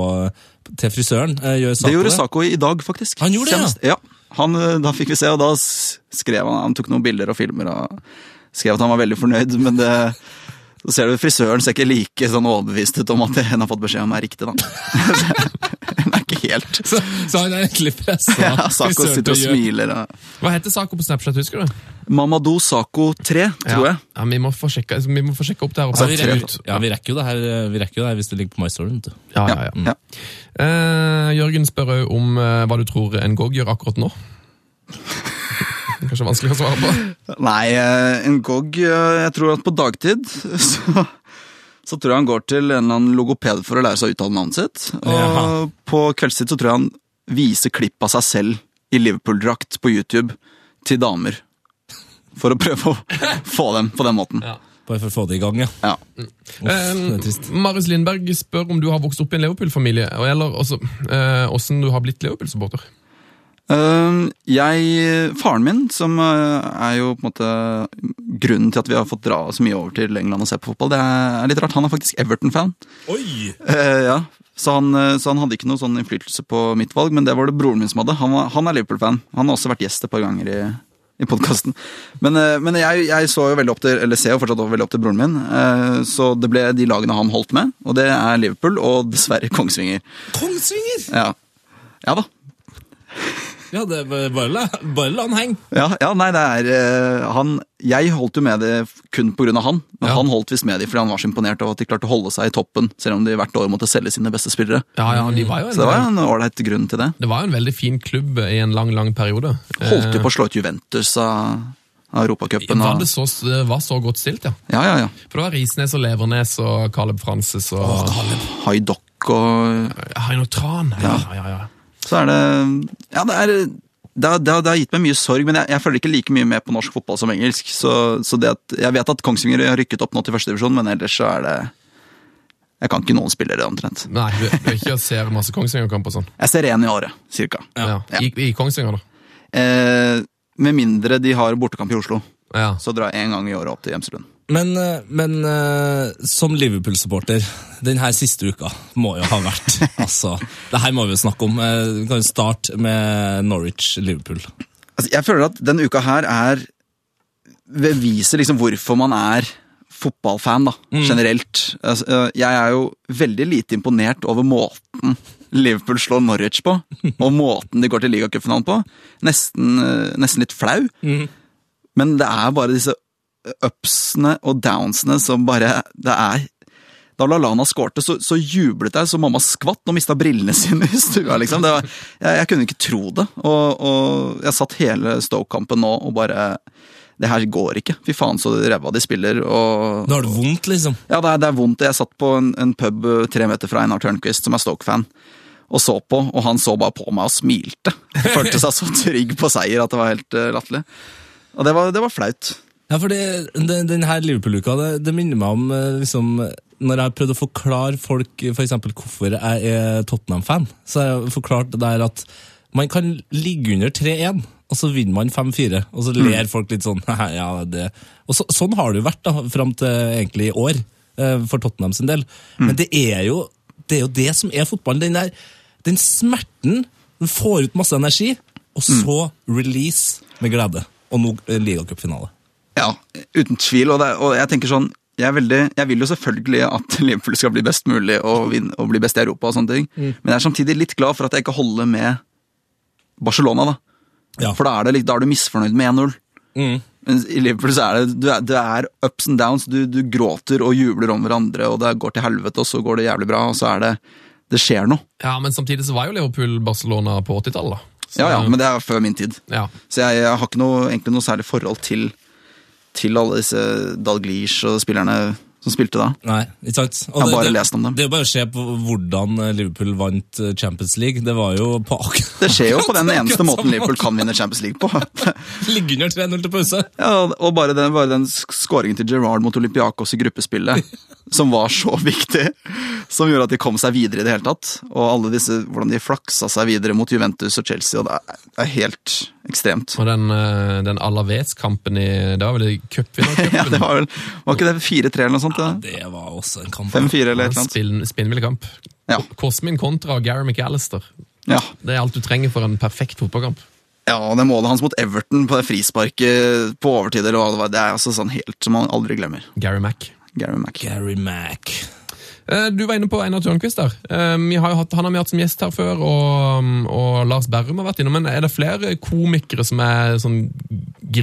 til frisøren. Eh, Gjør Det gjorde Sako i dag, faktisk. Han gjorde det, ja? Ja. Han, eh, da fikk vi se, og da skrev han Han tok noen bilder og filmer og skrev at han var veldig fornøyd, men det så ser du Frisøren ser ikke like sånn overbevist ut om at hun har fått beskjed om det er riktig. da. Hun er ikke helt Så, så han er egentlig pressa ja, Sako sitter og smiler. Og... Hva heter Sako på Snapchat, husker du? Mamadou Sako 3, tror jeg. Ja, vi må få sjekke, vi må få sjekke opp det her. Ja, vi rekker, ja, vi rekker jo det her eh, Vi rekker jo det her hvis det ligger på MyStory. Story du. Ja, ja, Mm. Ja. Uh, Jørgen spør òg om uh, hva du tror Ngog gjør akkurat nå. Kanskje vanskelig å svare på. Nei, eh, en gog eh, Jeg tror at på dagtid så, så tror jeg han går til en eller annen logoped for å lære seg å uttale navnet sitt. Og Jaha. på kveldstid så tror jeg han viser klipp av seg selv i Liverpool-drakt på YouTube til damer. for å prøve å få dem på den måten. Ja. Bare for å få det i gang, ja. Ja. Uff, det er. Marius Lindberg spør om du har vokst opp i en Liverpool-familie, eller også eh, hvordan du har blitt Liverpool-supporter. Eh, jeg, Faren min, som eh, er jo på en måte grunnen til at vi har fått dra så mye over til England og se på fotball, det er litt rart. Han er faktisk Everton-fan. Oi! Eh, ja. Så han, eh, så han hadde ikke noe sånn innflytelse på mitt valg, men det var det broren min som hadde. Han, var- han er Liverpool-fan. Han har også vært gjest et par ganger i, i podkasten. Men, men jeg, jeg så jo veldig opp til, eller ser jo fortsatt veldig opp til broren min, eh, så det ble de lagene han holdt med, og det er Liverpool og dessverre Kongsvinger. Kongsvinger! Ja, ja da. Ja, det er bare, la, bare la han henge. Ja, ja, nei, det er eh, han Jeg holdt jo med det kun av han, men Ja. han holdt visst med de fordi han var så imponert over at de klarte å holde seg i toppen, selv om de hvert år måtte selge sine beste spillere. Ja, ja, de var jo Så det var en, jo en ålreit grunn til det. det var jo en veldig fin klubb i en lang, lang periode. Holdt jo Eh, på å slå ut Juventus av, av Europacupen. var og- det, så, var så godt stilt, ja. Ja, ja, ja. For det var Risnes og Levernes og Caleb Frances og Haidok og Heino Tran. Ja, Ja, ja, ja. Så er det Ja, det er det har, det, har, det har gitt meg mye sorg, men jeg, jeg følger ikke like mye med på norsk fotball som engelsk. Så, så det at, Jeg vet at Kongsvinger har rykket opp nå til førstedivisjon, men ellers så er det Jeg kan ikke noen spillere, omtrent. Nei, du, du ikke ser masse Kongsvinger-kamper sånn. Jeg ser én i året, cirka. Ja. Ja. I, I Kongsvinger, da. Eh, med mindre de har bortekamp i Oslo, Ja. så drar jeg en gang i året opp til Gjemselund. Men, eh, men eh, som Liverpool-supporter, denne siste uka må jo ha vært Altså, det her må vi jo snakke om. Eh, Vi kan jo starte med Norwich-Liverpool. Altså, jeg føler at denne uka her er beviser liksom hvorfor man er fotballfan, da, generelt. Altså, jeg er jo veldig lite imponert over måten Liverpool slår Norwich på, og måten de går til ligacupfinalen på. Nesten, nesten litt flau. Men det er bare disse upsene og downsene som bare Det er da LaLana skårte, så, så jublet jeg så mamma skvatt og mista brillene sine i stua. liksom. Det var, jeg, jeg kunne ikke tro det. Og, og jeg satt hele Stoke-kampen nå og bare Det her går ikke. Fy faen så ræva de spiller. og... Da har det vondt, liksom. Ja, det er, det er vondt. Jeg satt på en, en pub eh, tre meter fra Einar Tørnquist, som er Stoke-fan, og så på, og han så bare på meg og smilte. Følte seg så trygg på seier at det var helt uh, latterlig. Og det var, det var flaut. Ja, for det, den, den her Liverpool-uka, det, det minner meg om eh, liksom, Når jeg har prøvd å forklare folk for eksempel, hvorfor jeg er Tottenham-fan, så har jeg forklart det der at man kan ligge under 3-1, og så vinner man 5-4. Og så ler folk litt sånn. ja, det. Og så, sånn har det jo vært da, fram til egentlig i år, eh, for Tottenham sin del. Men det er, jo, det er jo det som er fotballen. Den, der, den smerten den får ut masse energi, og så release med glede. Og nå eh, ligacupfinale. Ja, uten tvil. Og, det, og jeg tenker sånn jeg, veldig, jeg vil jo selvfølgelig at Liverpool skal bli best mulig og, vinne, og bli best i Europa, og sånne ting. men jeg er samtidig litt glad for at jeg ikke holder med Barcelona. da. Ja. For da er, det, da er du misfornøyd med 1-0. Mm. Men i Liverpool så er det, du er, det er ups and downs. Du, du gråter og jubler om hverandre, og det går til helvete, og så går det jævlig bra, og så er det Det skjer noe. ja, men samtidig så var jo Liverpool-Barcelona på 80-tallet, da. Så- Ja, ja, men det er før min tid. ja. Så jeg, jeg har ikke noe, egentlig noe særlig forhold til, til alle disse Dalglish og spillerne som spilte da. Nei, ikke sant? Og Jeg har bare det- lest om dem. Det er jo bare å se på hvordan eh, Liverpool vant eh, Champions League. Det var jo på akkurat Det skjer jo på den eneste måten Liverpool kan vinne Champions League på. Ligge under 3-0 til pause. Ja, og bare den, bare den skåringen til Gerrard mot Olympiakos i gruppespillet, som var så viktig, som gjorde at de kom seg videre i det hele tatt. Og alle disse, hvordan de flaksa seg videre mot Juventus og Chelsea, og det er, det er helt ekstremt. Og den, eh, den Alaves-kampen i Det var vel i Ja, det var vel, var ikke det 4-3 eller noe sånt? Ja? Det var også en kamp. 5-4 eller et eller Spinnvill kamp. Ja. Cosmin kontra Gary McAllister. Ja. Det er alt du trenger for en perfekt fotballkamp. ja, og det målet hans mot Everton på det frisparket på overtid, eller hva det var, det er altså sånn helt som man aldri glemmer. Gary Mack. Gary Mack. Gary Mack. Eh, Du var inne på Einar Tørnquist der. Eh, Vi har jo hatt, han har vi hatt som gjest her før, og, og Lars Berrum har vært innom. Men er det flere komikere som er sånn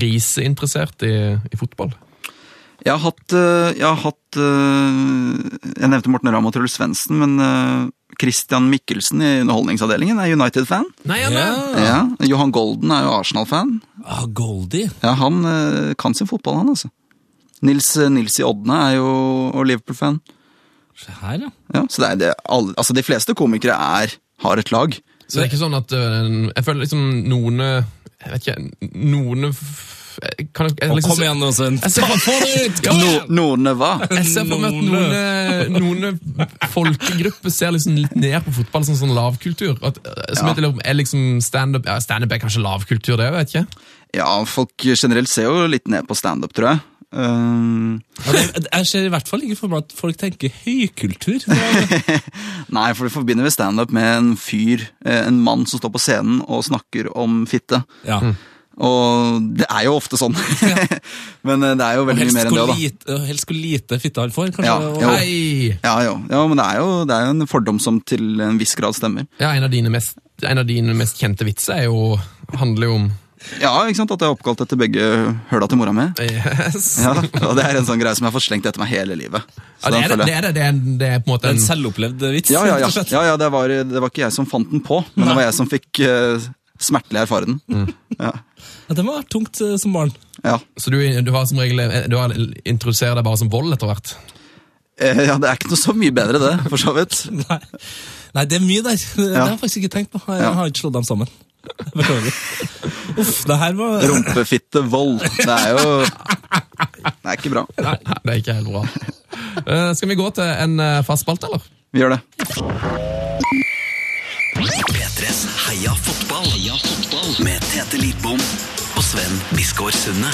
griseinteressert i, i fotball? Jeg har hatt, øh, jeg, har hatt øh, jeg nevnte Morten Ramm og Truls Svendsen, men øh, Christian Mikkelsen i Underholdningsavdelingen er United-fan. Nei, han er Ja. Ja, Johan Golden er jo Arsenal-fan. Ah, Goldie. Ja, Han kan sin fotball, han altså. Nils, Nils i Odne er jo Liverpool-fan. Se her, ja. Ja, så det er det, alle, altså De fleste komikere er, har et lag. Så det er ikke sånn at Jeg føler liksom noen Jeg vet ikke Noen kan jeg, jeg, liksom, kom igjen. Jeg Få det ut! Kom igjen! Hva? jeg ser for meg at noen, folkegrupper ser liksom litt ned på fotball som sånn lavkultur. At, eh, som Ja. heter, er liksom stand-up ja, Stand-up er kanskje lavkultur, det, vet ikke. Ja, folk generelt ser jo litt ned på standup, tror jeg. Um, Jeg ser i hvert fall ikke for meg at folk tenker høykultur. Nei, for vi forbinder vi standup med en fyr, eh, en mann som står på scenen og snakker om fitte. Ja. Og det er jo ofte sånn. Men eh, det er jo veldig mye mer enn det, da. lite, helst hvor lite fitte han får, kanskje. Ja, jo. Hei! Ja, jo. ja, men det er jo, det er jo en fordom som til en viss grad stemmer. Ja, en av dine mest, en av dine mest kjente vitser er jo, handler jo om Ja, ikke sant? At jeg er oppkalt etter begge høla til mora mi. Yes. Ja, og det er en sånn greie som jeg har fått slengt etter meg hele livet. Så Ja, det, er det, føler det er det. Det er, det er på en måte En en selvopplevd vits. Ja, ja, ja. ja, ja det, var, det var ikke jeg som fant den på, men det var jeg som fikk uh, smertelig erfare den. Mm. Ja. Ja, det må ha vært tungt eh, som barn. Ja. Så du, du har som regel Du har introduserer deg bare som vold etter hvert? Eh, ja, det er ikke noe så mye bedre, det, for så vidt. Nei. Nei, det er mye der. Det Ja. har jeg faktisk ikke tenkt på. Jeg Ja. har ikke slått dem sammen. Beklager. Uff, det her var Rumpefitte vold. Det er jo Det er ikke bra. Nei, det er ikke helt bra. Eh, skal vi gå til en uh, fast spalte, eller? Vi gjør det. P3s Heia fotball. Heia fotball. Med Tete Lidbom og Sven Biskår Sunde.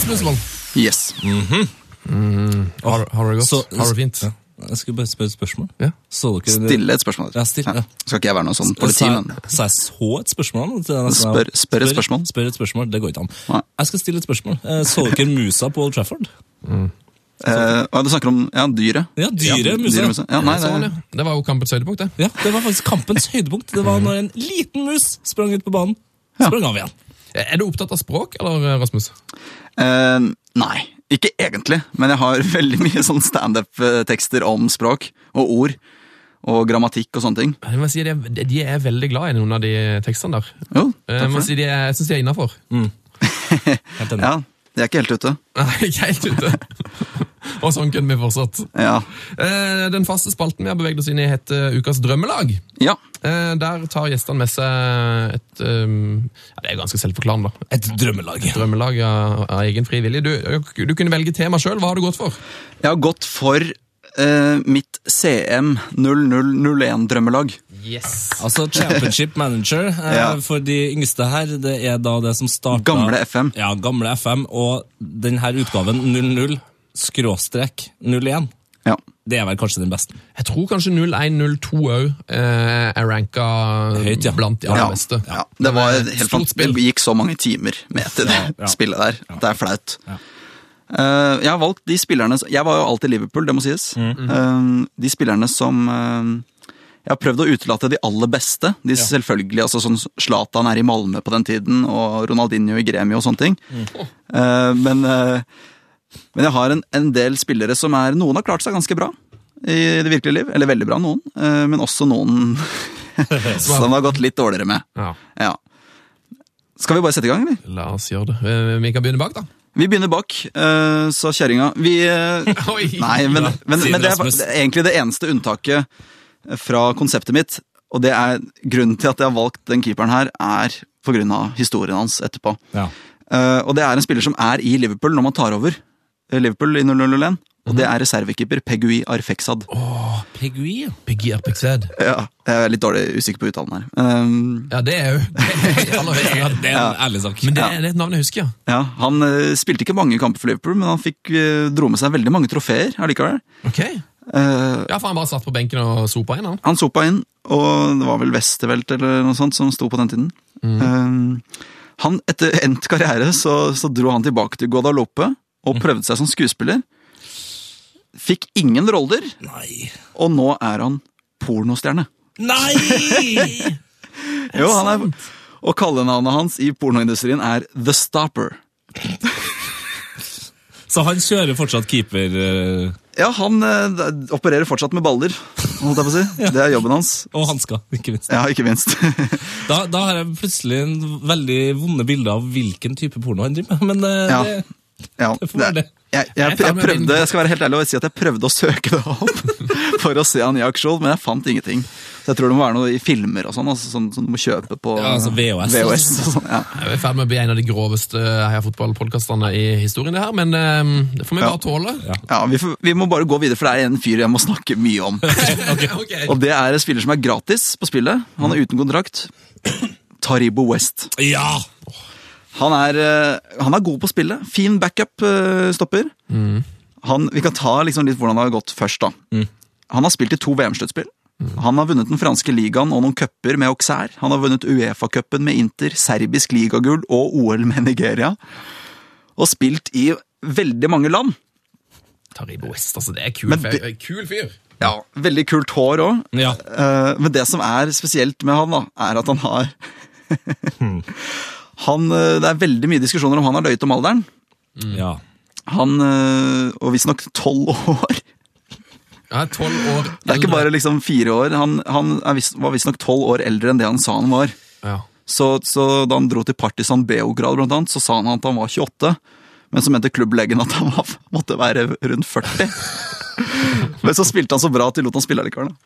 Spørsmål Yes. Har, har du det godt? Så- har du det fint? Ja. Jeg skulle bare spørre et spørsmål. Ja. Så dere Stille et spørsmål. Ja, still, ja. Skal ikke jeg være noe sånn politi, Sa men Sa jeg så et spørsmål? denne- Spør- spør et spørsmål. Spør et spørsmål, Det går ikke an. Nei. Jeg skal stille et spørsmål. Eh, Så dere musa på Old Trafford? Eh, Du snakker om ja, dyret? Ja, dyret musa. Dyremusa. Ja, nei, Sånn, det, ja. Det var jo kampens høydepunkt, det. Ja, Det var faktisk kampens høydepunkt. Det var når en liten mus sprang ut på banen. Sprang av igjen. Er du opptatt av språk, eller, Rasmus? eh, nei, ikke egentlig. Men jeg har veldig mye sånn standup-tekster om språk og ord. Og grammatikk og sånne ting. Jeg må si de er, de er veldig glad i noen av de tekstene der. Jo, takk for for det. si de er, jeg syns de er innafor. Mm. Ja, de er ikke helt ute. Nei, ikke helt ute. Og sånn kunne vi fortsatt. Ja. Eh, Den faste spalten vi har beveget oss inn i, heter Ukas drømmelag. ja. Eh, Der tar gjestene med seg et um, ja, Det er ganske selvforklarende, da. Et drømmelag. Et Drømmelag av, av egen fri vilje. Du, du kunne velge tema sjøl. Hva har du gått for? Jeg har gått for Uh, mitt CM 0001-drømmelag. Yes. Altså Championship Manager eh, Ja. for de yngste her, det er da det som starta Gamle FM. Ja, gamle FM, og denne utgaven 00 skråstrek 01. Ja. Det er vel kanskje den beste. Jeg tror kanskje 0102 òg eh, er ranka Høyt, ja. blant de aller Ja, beste. ja. Det var eh, helt stort spill. Det gikk så mange timer med til det ja. spillet der. Det er flaut. Ja. Eh, jeg har valgt de spillerne Jeg var jo alltid Liverpool, det må sies. Mm. Uh, de spillerne som eh, Jeg har prøvd å utelate de aller beste. De selvfølgelig, altså sånn Zlatan er i Malmö på den tiden, og Ronaldinho i Gremio og sånne ting. Mm. Eh, men, eh, men jeg har en, en del spillere som er Noen har klart seg ganske bra i det virkelige liv. Eller veldig bra, noen. eh, men også noen som har gått litt dårligere med. Ja. Ja. Skal vi bare sette i gang, eller? La oss gjøre det. Vi kan begynne bak, da. Vi begynner bak, sa kjerringa. Vi. Nei, men, men, men det er egentlig det eneste unntaket fra konseptet mitt. Og det er grunnen til at jeg har valgt den keeperen her, er pga. historien hans etterpå. Ja. Uh, og det er en spiller som er i Liverpool når man tar over eh, Liverpool i 0001. Og det er reservekeeper Pegui Arfexad. Pegui, Pegui Arfexad. Ja, jeg er litt dårlig usikker på uttalen her. Um, Ja, det er jo det er er en ærlig sak. Men det, er- et navn jeg husker, ja. ja, Han uh, spilte ikke mange kamper for Liverpool, men han fikk, uh, dro med seg veldig mange trofeer allikevel. Ok. Eh, Ja, for han bare satt på benken og sopa inn, han. Han sopa inn, og det var vel Westervelt eller noe sånt som sto på den tiden. Eh, han, etter endt karriere så, så dro han tilbake til Guadalupe og prøvde seg som skuespiller. Fikk ingen roller, Nei. og nå er han pornostjerne. Nei! Jo, han er, og kallenavnet hans i pornoindustrien er The Stopper. Så han kjører fortsatt keeper eh, Ja, han eh, opererer fortsatt med baller, holdt jeg på å si. Det er jobben hans. og hansker, ikke minst. Ja, ikke minst. Da, da har jeg plutselig en veldig vonde bilde av hvilken type porno han driver med. Men eh, Ja. det, Ja, Det får være det. Jeg, Jeg jeg, prøvde, jeg skal være helt ærlig og si at jeg prøvde å søke det opp. for å se han i aksjon, men jeg fant ingenting. Så jeg tror det må være noe i filmer og sånn, altså, sånn som du må kjøpe på Ja, altså VHS. VHS og sånn, ja. Jeg er i ferd med å bli en av de groveste Heia Fotball-podkastene i historien, det her, men um, det får vi Ja. bare tåle. Ja, vi, får, vi må bare gå videre, for det er en fyr jeg må snakke mye om. Ok. Og det er en spiller som er gratis på spillet. Han er uten kontrakt. Taribo West. Ja! Han er, eh, han er god på spillet. Fin backup-stopper. Han, vi kan ta liksom litt hvordan det har gått først. da. Han har spilt i to VM-sluttspill. Han har vunnet den franske ligaen og noen cuper med Auxerre. Han har vunnet Uefa-cupen med Inter, serbisk ligagull og OL med Nigeria. Og spilt i veldig mange land. Taribo West, altså. Det er kul, det, fyr. kul fyr. Ja, Veldig kult hår òg. Ja. men det som er spesielt med han, da, er at han har han, eh, Det er veldig mye diskusjoner om han har løyet om alderen. ja. Han, eh, Og visstnok tolv år. Ja, tolv år Det er ikke bare liksom fire år. Han, han er visst- var visstnok tolv år eldre enn det han sa han var. ja. Så, så da han dro til Partisan Beograd, blant annet, så sa han at han var 28. Men så mente klubblegen at han var, måtte være rundt 40. Men så spilte han så bra at de lot han spille likevel. da.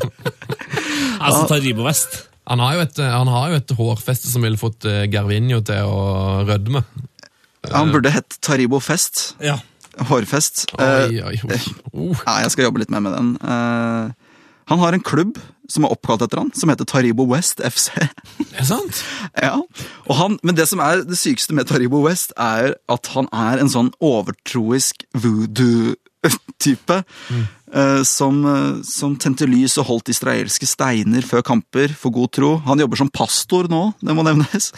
Altså, Taribo West. Han har, jo et, han har jo et hårfeste som ville fått eh, Gervinho til å rødme. Han burde hett Taribo Fest. Ja. Hårfest. Eh, Oi, oi, oi. Uh. Ja, jeg skal jobbe litt mer med den. Eh, han har en klubb som er oppkalt etter han, som heter Taribo West FC. Er det sant? ja, og han, Men det som er det sykeste med Taribo West, er at han er en sånn overtroisk voodoo-type. eh, som, eh, som tente lys og holdt israelske steiner før kamper for god tro. Han jobber som pastor nå, det må nevnes.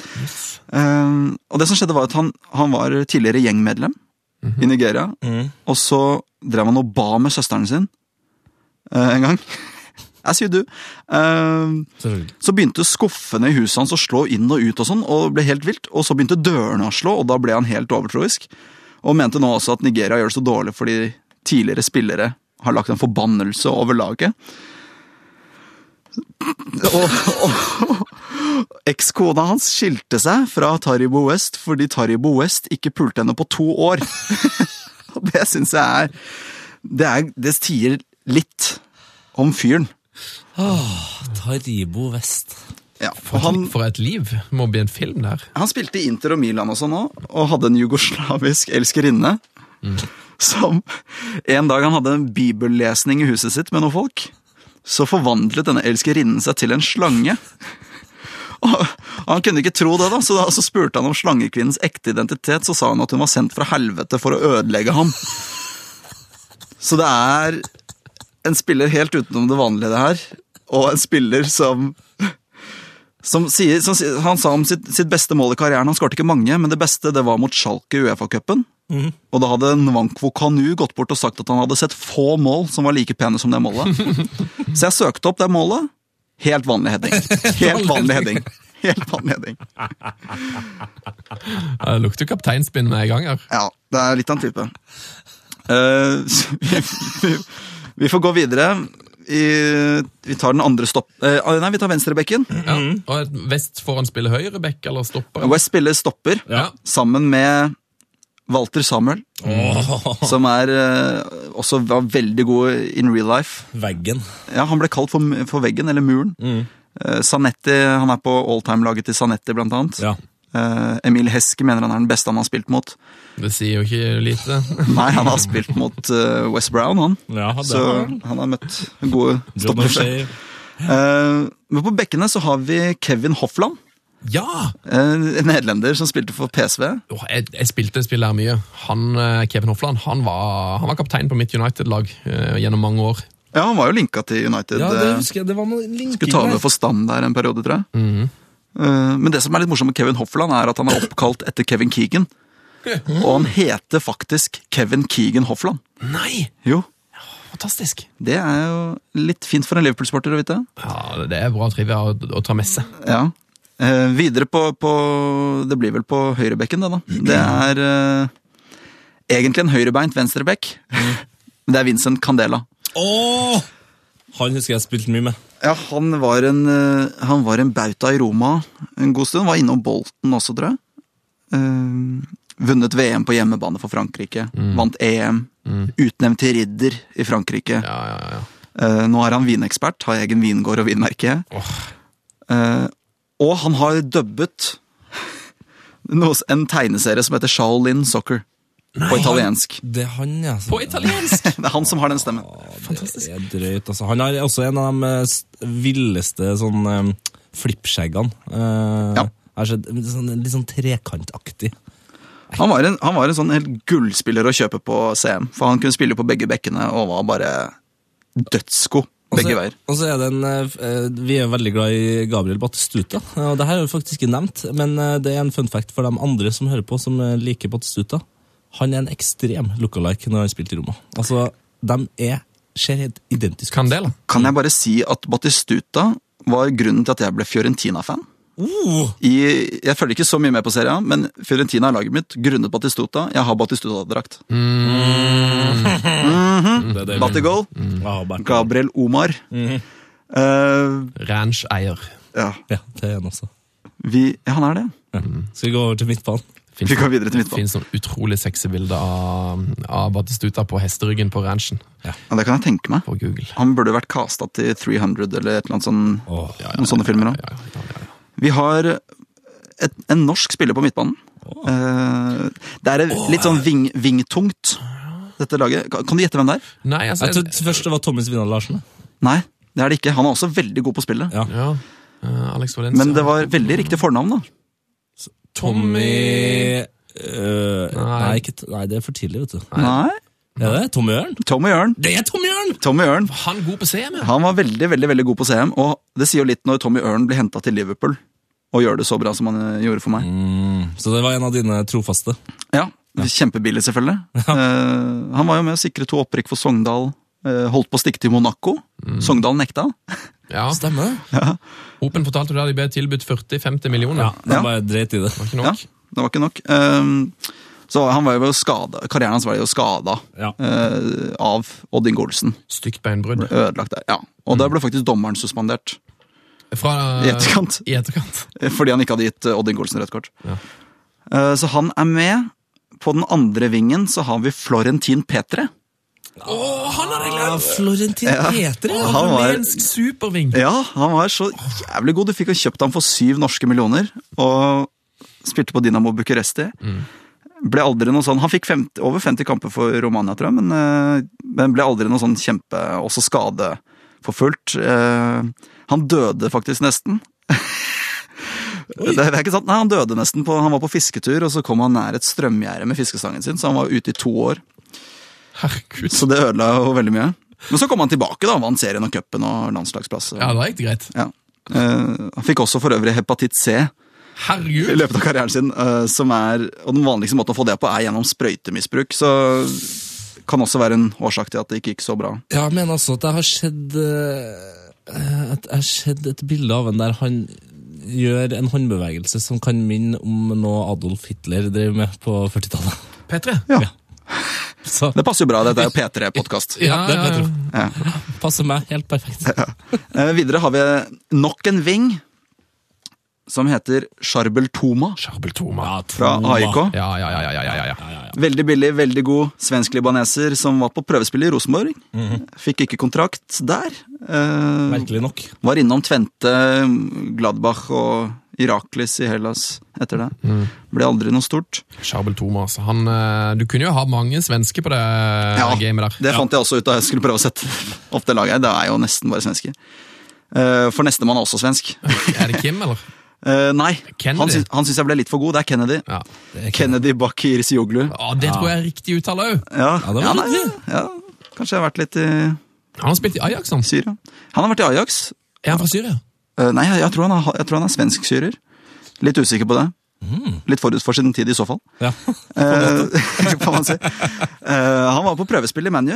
Eh, og det som skjedde var at han, han var tidligere gjengmedlem i Nigeria. Og så drev han og ba med søsteren sin eh, en gang. As you do. Eh, så begynte skuffene i huset hans å slå inn og ut, og sånn, og ble helt vilt. Og så begynte dørene å slå, og da ble han helt overtroisk. Og mente nå også at Nigeria gjør det så dårlig fordi tidligere spillere har lagt en forbannelse over laget. Og, og, Ekskona hans skilte seg fra Taribo West fordi Taribo West ikke pulte henne på to år. Og det syns jeg er det, er det sier litt om fyren. Taribo West. Ja, For, han, for et liv. Må bli en film der. Han spilte i Inter og Milan og sånn òg, og hadde en jugoslavisk elskerinne. Som en dag han hadde en bibellesning i huset sitt med noen folk. Så forvandlet denne elskerinnen seg til en slange. Og Han kunne ikke tro det, da, så da så spurte han om slangekvinnens ekte identitet. Så sa hun at hun var sendt fra helvete for å ødelegge ham. Så det er en spiller helt utenom det vanlige, det her. Og en spiller som som sier, som Han sa om sitt, sitt beste mål i karrieren. Han skåret ikke mange, men det beste det var mot Schalke i Uefa-cupen. Og da hadde Nwankwo Kanu gått bort og sagt at han hadde sett få mål som var like pene som det målet. Så jeg søkte opp det målet. Helt vanlig heading. Helt vanlig heading. Helt vanlig heading. Det lukter kapteinspinn med en gang her. Ja, det er litt av en type. Uh, vi, vi, vi får gå videre. I, vi tar den andre stopp... eh, nei, vi tar venstrebekken. Ja. Og et Vest foran spiller høyrebekk eller stopper. West spiller stopper Ja. sammen med Walter Samuel. Som er eh, også var veldig god in real life. Veggen. Ja, Han ble kalt for, for veggen, eller muren. Eh, Sanetti, Han er på alltime-laget til Sanetti, blant annet. Ja. Emil Heske mener han er den beste han har spilt mot. Det sier jo ikke lite. Nei, han har spilt mot uh, West Brown, han. Ja, det Så han. han har møtt gode stoppere. Eh, men på bekkene så har vi Kevin Hoffland. Ja! eh, En nederlender som spilte for PSV. Oh, jeg, jeg spilte spillet her mye. Han, eh, Kevin Hoffland han var, han var kaptein på mitt United-lag uh, gjennom mange år. Ja, Han var jo linka til United. Ja, det eh, husker jeg. Det var noe linking Skulle ta over for stand der en periode, tror jeg. Mhm. Eh, Men det som er litt morsomt med Kevin Hoffland, er at han er oppkalt etter Kevin Keegan. Og han heter faktisk Kevin Keegan Hoffland. Nei! Jo, Fantastisk. det er jo litt fint for en Liverpool-sporter å vite. Ja, Det er bra trivia å, å ta med seg. Ja. Eh, videre på, på Det blir vel på høyrebekken, det, da. Det er eh, egentlig en høyrebeint venstrebekk. Det er Vincent Candela. Åh! Han husker jeg spilte mye med. Ja, han var, en, eh, han var en bauta i Roma en god stund. Var innom Bolten også, tror jeg. Eh, vunnet VM på hjemmebane for Frankrike. Vant EM. Utnevnt til ridder i Frankrike. Ja, ja, ja. Eh, nå er han vinekspert, har egen vingård og vinmerke. Eh, og han har dubbet en tegneserie som heter Shaolin Soccer. på italiensk. Det er han, ja. På italiensk! Det er han som har den stemmen. Det er drøyt, altså. Han er også en av de eh, villeste sånn um, flippskjeggene. Eh, Ja. litt sånn, litt sånn trekantaktig. Han var, en, han var en sånn helt gullspiller å kjøpe på CM, for han kunne spille på begge bekkene og var bare dødsgod begge veier. Og så er det en eh, eh, Vi er veldig glad i Gabriel Batistuta. Og det her er jo faktisk ikke nevnt, men eh, det er en fun fact for de andre som hører på, som liker Batistuta. Han er en ekstrem lookalike når han spilte i Roma. Altså, de er ser helt identiske ut. Kan jeg bare si at Batistuta var grunnen til at jeg ble Fiorentina-fan? Oh! I, jeg følger ikke så mye med på serien, men Fiorentina er laget mitt grunnet Batistuta. Jeg har Batistuta-drakt. Det Mm det vi- Mm. Ja, Gabriel Omar. Mm. Uh, Ranch-eier. ja, Ja, det er han også. vi, ja, han er det. Ja. Skal vi gå over til midtbanen? Vi går videre til midtbanen. finnes noen utrolig sexy bilder av, av Batistuta på hesteryggen på ranchen Ja, det kan jeg tenke meg. på Google. Han burde vært casta til 300 eller et eller annet sånn, Åh, noen sånne filmer òg. Ja, ja, ja, ja. Vi har et, en norsk spiller på midtbanen. Oh. det er litt sånn ving, vingtungt, dette laget. Kan, du gjette hvem det er? Nei, altså Jeg trodde først det var Tommy Svinald Larsen. Nei, det er det ikke. Han er også veldig god på spillet. Ja. ja. eh, Alex Valencia. Men det var veldig riktig fornavn, da. Tommy uh, Nei. nei. ikke, nei, det er for tidlig, vet du. Nei. Er det Tommy Ørn? Tommy Ørn. Det er Tommy Ørn! Tommy Ørn. Han god på CM, ja. Han var veldig veldig, veldig god på CM, og det sier jo litt når Tommy Ørn blir henta til Liverpool og gjør det så bra som han eh, gjorde for meg. Mm, så det var en av dine trofaste. Ja, Kjempebillig, selvfølgelig. Eh, han var jo med å sikre to opprykk for Sogndal. Uh, holdt på å stikke til Monaco. Sogndal nekta. ja. Stemmer ja. Open fortalte du der de ble tilbudt 40-50 millioner. Ja, de Ja. bare dreit i det. Var ikke Ja, det var ikke nok. Eh, så han var jo skada, Karrieren hans var jo skada Ja. uh, av Odd Ingolsen. Stygt beinbrudd. Ødelagt der. Ja. Og da ble faktisk dommeren suspendert. Fra, I etterkant. I etterkant. Fordi han ikke hadde gitt eh, Odd Ingolsen rødt kort. Ja. Eh, Så han er med. På den andre vingen så har vi Florentin Petre. Å, han har jeg glemt! Florentin Petre! ja. Han var- Rumensk superving. Ja, han var så jævlig god. Du fikk jo kjøpt ham for syv norske millioner. Og spilte på Dinamo Bucuresti. Ble aldri noe sånn, Han fikk 50, over 50 kamper for Romania, tror jeg, men, eh, men ble aldri noe sånn kjempe Også skadeforfulgt. Eh, Han døde faktisk nesten. Det, det er ikke sant, nei, Han døde nesten. på, Han var på fisketur, og så kom han nær et strømgjerde med fiskestangen sin, så han var ute i to år. Herregud. Så det ødela jo veldig mye. Men så kom han tilbake, da, vant serien og cupen og landslagsplass. Ja, da gikk det greit. Ja. Eh, han fikk også for øvrig hepatitt C i løpet av karrieren sin. eh, som er, og Den vanligste måten å få det på er gjennom sprøytemisbruk. Så kan også være en årsak til at det ikke gikk så bra. Ja, mener også at det har skjedd eh, Jeg har sett et bilde av en der han gjør en håndbevegelse som kan minne om noe Adolf Hitler drev med på 40-tallet. P3. Ja, Så Det passer jo bra. Dette er jo P3-podkast. ja, du. Ja. passer meg helt perfekt. Eh, videre har vi nok en ving som heter Charbel Toma Charbel Toma. fra AIK. Ja, ja, ja, ja, ja, ja, ja. Veldig billig, veldig god svensk-libaneser som var på prøvespill i Rosenborg. Fikk ikke kontrakt der. Eh, Merkelig nok. Var innom Tvente, Gladbach og Iraklis i Hellas etter det. Ble aldri noe stort. Charbel Toma, altså. Han, eh, du kunne jo ha mange svensker på det gamet der. Det fant jeg også ut da jeg skulle prøve å sette opp det laget. Det er jo nesten bare svensker. Eh, For nestemann er også svensk. Er det Kim, eller? Eh, nei, han, sy han syns jeg ble litt for god. Det er Kennedy. Ja. Kennedy Bakir Sioglu. Ja, det tror jeg er riktig uttale òg. Ja, Ja, det ja, kanskje jeg har vært litt i Han har spilt i Ajax, han. Syria. Han har vært i Ajax. Er han fra Syria? Uh, Nei, jeg, tror han er, jeg tror han er svensk-syrer. Litt usikker på det. Litt forut for sin tid, i så fall. Ja. Eh, får man si. Uh, han var på prøvespill i ManU.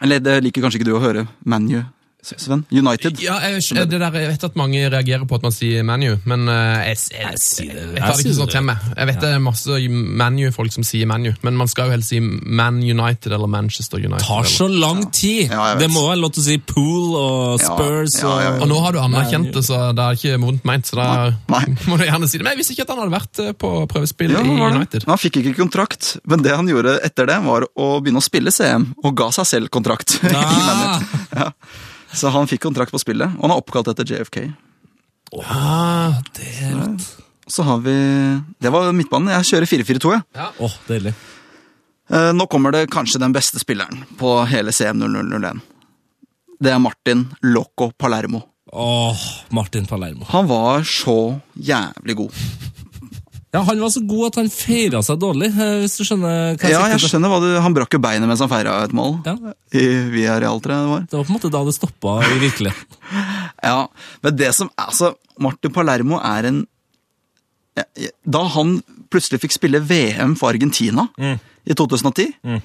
Eller det liker kanskje ikke du å høre. ManU. Sven? United? Ja, jeg, det der, jeg vet at mange reagerer på at man sier ManU, men eh, jeg, jeg, Jeg det. jeg, Jeg tar det ikke sånn til meg. Jeg vet det er masse ManU-folk som sier ManU, men man skal jo helst si Man United eller Manchester United. tar så lang tid! Ja, det må være lov til å si Pool og Spurs ja, og nå har du anerkjent det, så det er ikke vondt meint. Så da Nei. må du gjerne si det. Men jeg visste ikke at han hadde vært eh, på prøvespill i. United. Han fikk ikke kontrakt, men det han gjorde etter det, var å begynne å spille CM, og ga seg selv kontrakt. i Ah. Ja. Så han fikk kontrakt på spillet, og han er oppkalt etter JFK. Ah, Det er rått. Så har vi Det var midtbanen. Jeg kjører 4-4-2, jeg. Åh, deilig. Eh, Nå kommer det kanskje den beste spilleren på hele CM 0001. Det er Martin Loco Palermo. Åh, Martin Palermo. Han var så jævlig god. Ja, Han var så god at han feira seg dårlig, eh, hvis du skjønner hva jeg Ja, jeg skjønner hva du Han brakk jo beinet mens han feira et mål. Ja. I Via Real, tror jeg det var. Det var på en måte da det stoppa i virkeligheten. Ja, men det som Altså, Martin Palermo er en Da han plutselig fikk spille VM for Argentina i 2010,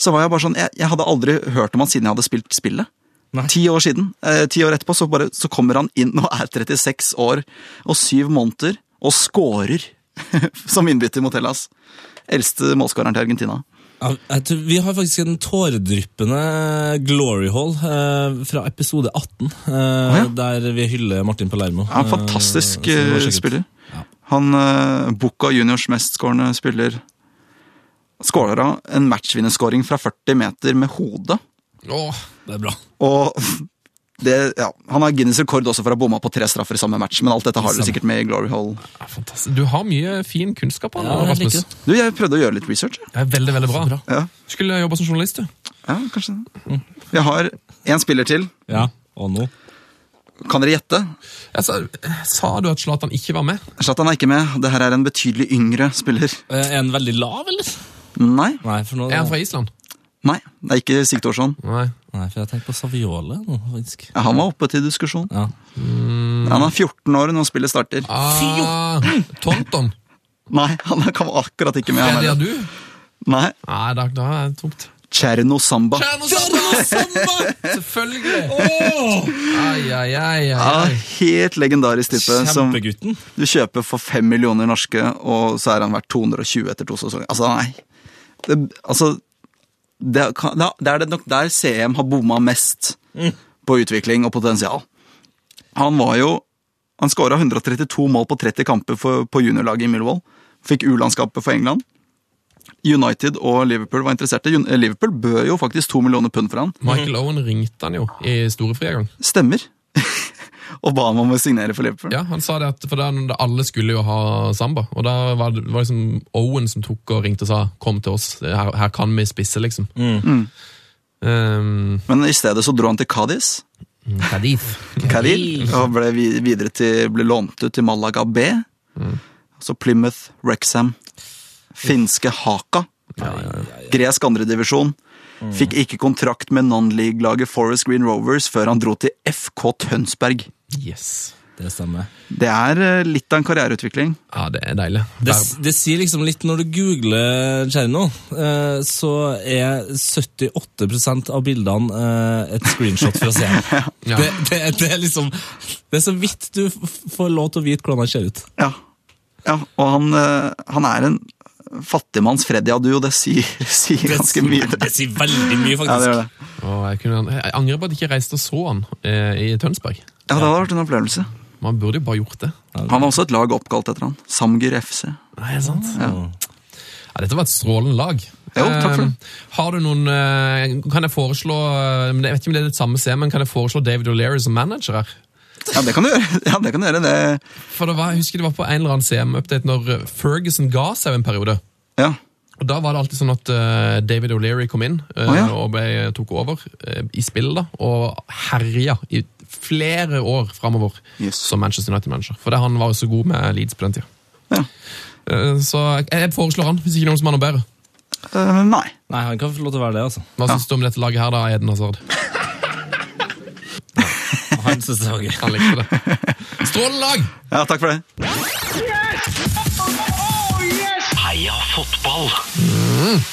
så var jeg bare sånn jeg, jeg hadde aldri hørt om han siden jeg hadde spilt spillet. Nei. Ti år siden, eh, ti år etterpå, så, bare, så kommer han inn og er 36 år og syv måneder og scorer som innbytter mot Hellas. Eldste målskåreren til Argentina. Tror, vi har faktisk en tåredryppende glory hall eh, fra episode 18, eh, ja. der vi hyller Martin Palermo. Ja, en Eh, fantastisk var eh, spiller. Ja. Han Boca Juniors mestskårende spiller Skåler av en matchvinnerskåring fra 40 meter med hodet. åh, Det er bra. Og det, ja, han har Guinness rekord også for å ha bomma på tre straffer i samme match, men alt dette har du sikkert med i Glory Hall. ja, fantastisk. Du har mye fin kunnskap, Anna, Ja, jeg Rasmus. Du, jeg prøvde å gjøre litt research. Ja, Det er veldig, veldig bra. Bra. Ja, Skulle jobba som journalist, du. ja kanskje det. Jeg har én spiller til. Ja, og nå? Kan dere gjette? Altså, sa du at Zlatan ikke var med? Zlatan er ikke med. Det her er en betydelig yngre spiller. Eh, Er han veldig lav, eller? Nei, Nei, for, nå, Er han fra Island? Nei, det er ikke Sigtorsson Nei. Nei, for jeg tenkte på Saviole nå, faktisk. Ja, han var oppe til diskusjon. Ja. Han er 14 år når spillet starter. Ah, Tonton. Nei, han kan akkurat ikke med. Er Han det du? Nei, Nei, da, da er det tungt. Cherno Samba. Selvfølgelig! Ai, ai, ai, Ja, helt legendarisk type. Som Kjempegutten. du kjøper for fem millioner norske, og så er han verdt 220 etter to sesonger. Altså, nei. Det, altså, det, kan- da- det er det nok der CM har bomma mest på utvikling og potensial. Han var jo Han skåra 132 mål på 30 kamper for, på juniorlaget i Millwall. Fikk U-landskapet for England. United og Liverpool var interesserte. Eh, Liverpool bød jo faktisk to millioner pund for han. Michael Owen ringte han jo i store en. Stemmer. Og ba ham om å signere for Liverpool. Ja, han sa det at for der, Alle skulle jo ha samba, og da var det var liksom Owen som tok og ringte og sa 'kom til oss, her, her kan vi spisse', liksom. Mm. Um, Men i stedet så dro han til Cádiz. Cadiz. Kadir, og ble videre til, ble lånt ut til Malaga B. Så Plymouth, Wrexham, finske Haka. Gresk andredivisjon. Fikk ikke kontrakt med non-league-laget Forest Green Rovers før han dro til FK Tønsberg. Yes. Det stemmer. Det er eh, litt av en karriereutvikling. Ja, det er deilig. Det, det sier liksom litt når du googler Cherno, eh, så er 78% av bildene eh, et screenshot fra scenen. Ja. det, det, det er liksom Det er så vidt du får lov til å vite hvordan han ser ut. Ja, ja og han, han er en fattigmanns Freddy Adu, og det sier, sier ganske sier- mye. Det sier veldig mye, Ja, det faktisk. gjør det. Og jeg, kunne, jeg angrer på at jeg ikke reiste og så han eh, i Tønsberg. Ja, det hadde vært en opplevelse. Man burde jo bare gjort det. Han har også et lag oppkalt etter han. Samgir FC. Nei, sant? Ja. Ja, dette var et strålende lag. Jo, takk for det. Eh, Har du noen eh, Kan jeg foreslå eh, Jeg vet ikke om det er det samme CM, men kan jeg foreslå David O'Leary som manager her? Ja, det kan du gjøre. Ja, det kan du gjøre. Det, For det var, Jeg husker det var på en eller annen CM-update når Ferguson ga seg en periode. ja. Og Da var det alltid sånn at uh, David O'Leary kom inn uh, oh, ja. og ble, tok over uh, i spillet da, og herja i flere år framover Yes. som Manchester United-manager. For det, han var jo så god med Leeds på den tida. ja. Eh, så jeg, foreslår han, hvis ikke noen som har noe bedre. Eh, nei. Nei, han kan få lov til å være det, altså. Hva syns du om dette laget her, da, Eden Hazard? Han synes det var gøy. Han likte det. Strålende lag! Ja, takk for det. Heia fotball!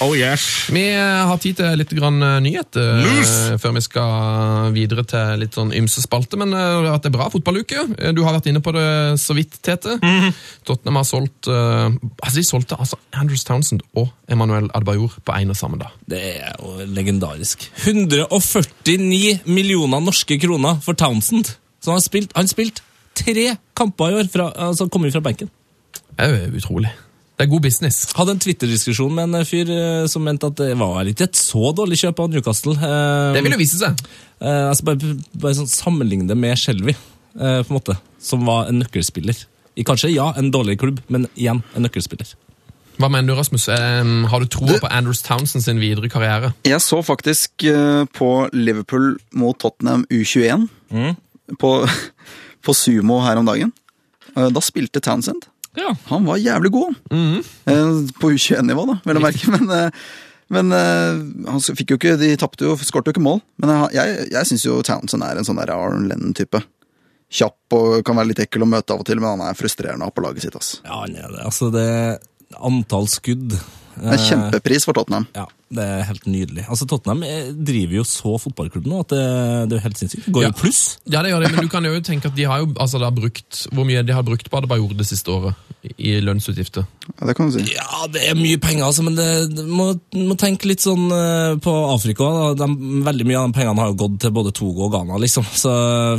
Oh yes. Vi eh, har tid til litt grann eh, nyheter eh, før vi skal videre til litt sånn ymse spalte. Men at det har vært en bra fotballuke. Du har vært inne på det så vidt, Tete. Tottenham har solgt altså De solgte altså Andrews Townsend og Emmanuel Adbajor på én og samme dag. Det er jo legendarisk. 149 millioner norske kroner for Townsend. Så han har spilt, han spilt tre kamper i år, fra, altså kommet fra benken. Det er jo utrolig. Det er god business. Hadde en Twitter-diskusjon med en fyr eh, som mente at det var ikke et så dårlig kjøp av Newcastle. Eh, Det vil jo vise seg. eh, altså bare, bare sånn sammenligne det med Shelby, eh, på en måte, som var en nøkkelspiller. I kanskje, ja, en dårlig klubb, men igjen en nøkkelspiller. Hva mener du, Rasmus? Eh, Har du troa på Andrews Townsend sin videre karriere? Jeg så faktisk eh, på Liverpool mot Tottenham U21 på, på Sumo her om dagen. Eh, Da spilte Townsend. Ja. Han var jævlig god, mm Eh, På U21-nivå, da, vel å merke. Men, eh, men eh, han fikk jo ikke De tapte jo, skårte jo ikke mål. Men eh, jeg, jeg syns jo Townsend er en sånn der Aron Lennon-type. Kjapp og kan være litt ekkel å møte av og til, men han er frustrerende på laget sitt. ass. Ja, han er det. Altså, det antall skudd Det er kjempepris for Tottenham. Ja, det er helt nydelig. Altså, Tottenham eh, driver jo så fotballklubb nå at det, det er helt sinnssykt. Går Ja. jo pluss. Ja, det gjør det, men du kan jo tenke at de har jo altså, har brukt Hvor mye de har brukt på Adebayor det siste året i lønnsutgifter? Ja, det kan du si. Ja, det er mye penger, altså, men det, det må, må tenke litt sånn eh, på Afrika. Da. De, veldig mye av de pengene har jo gått til både Togo og Ghana, liksom. Så,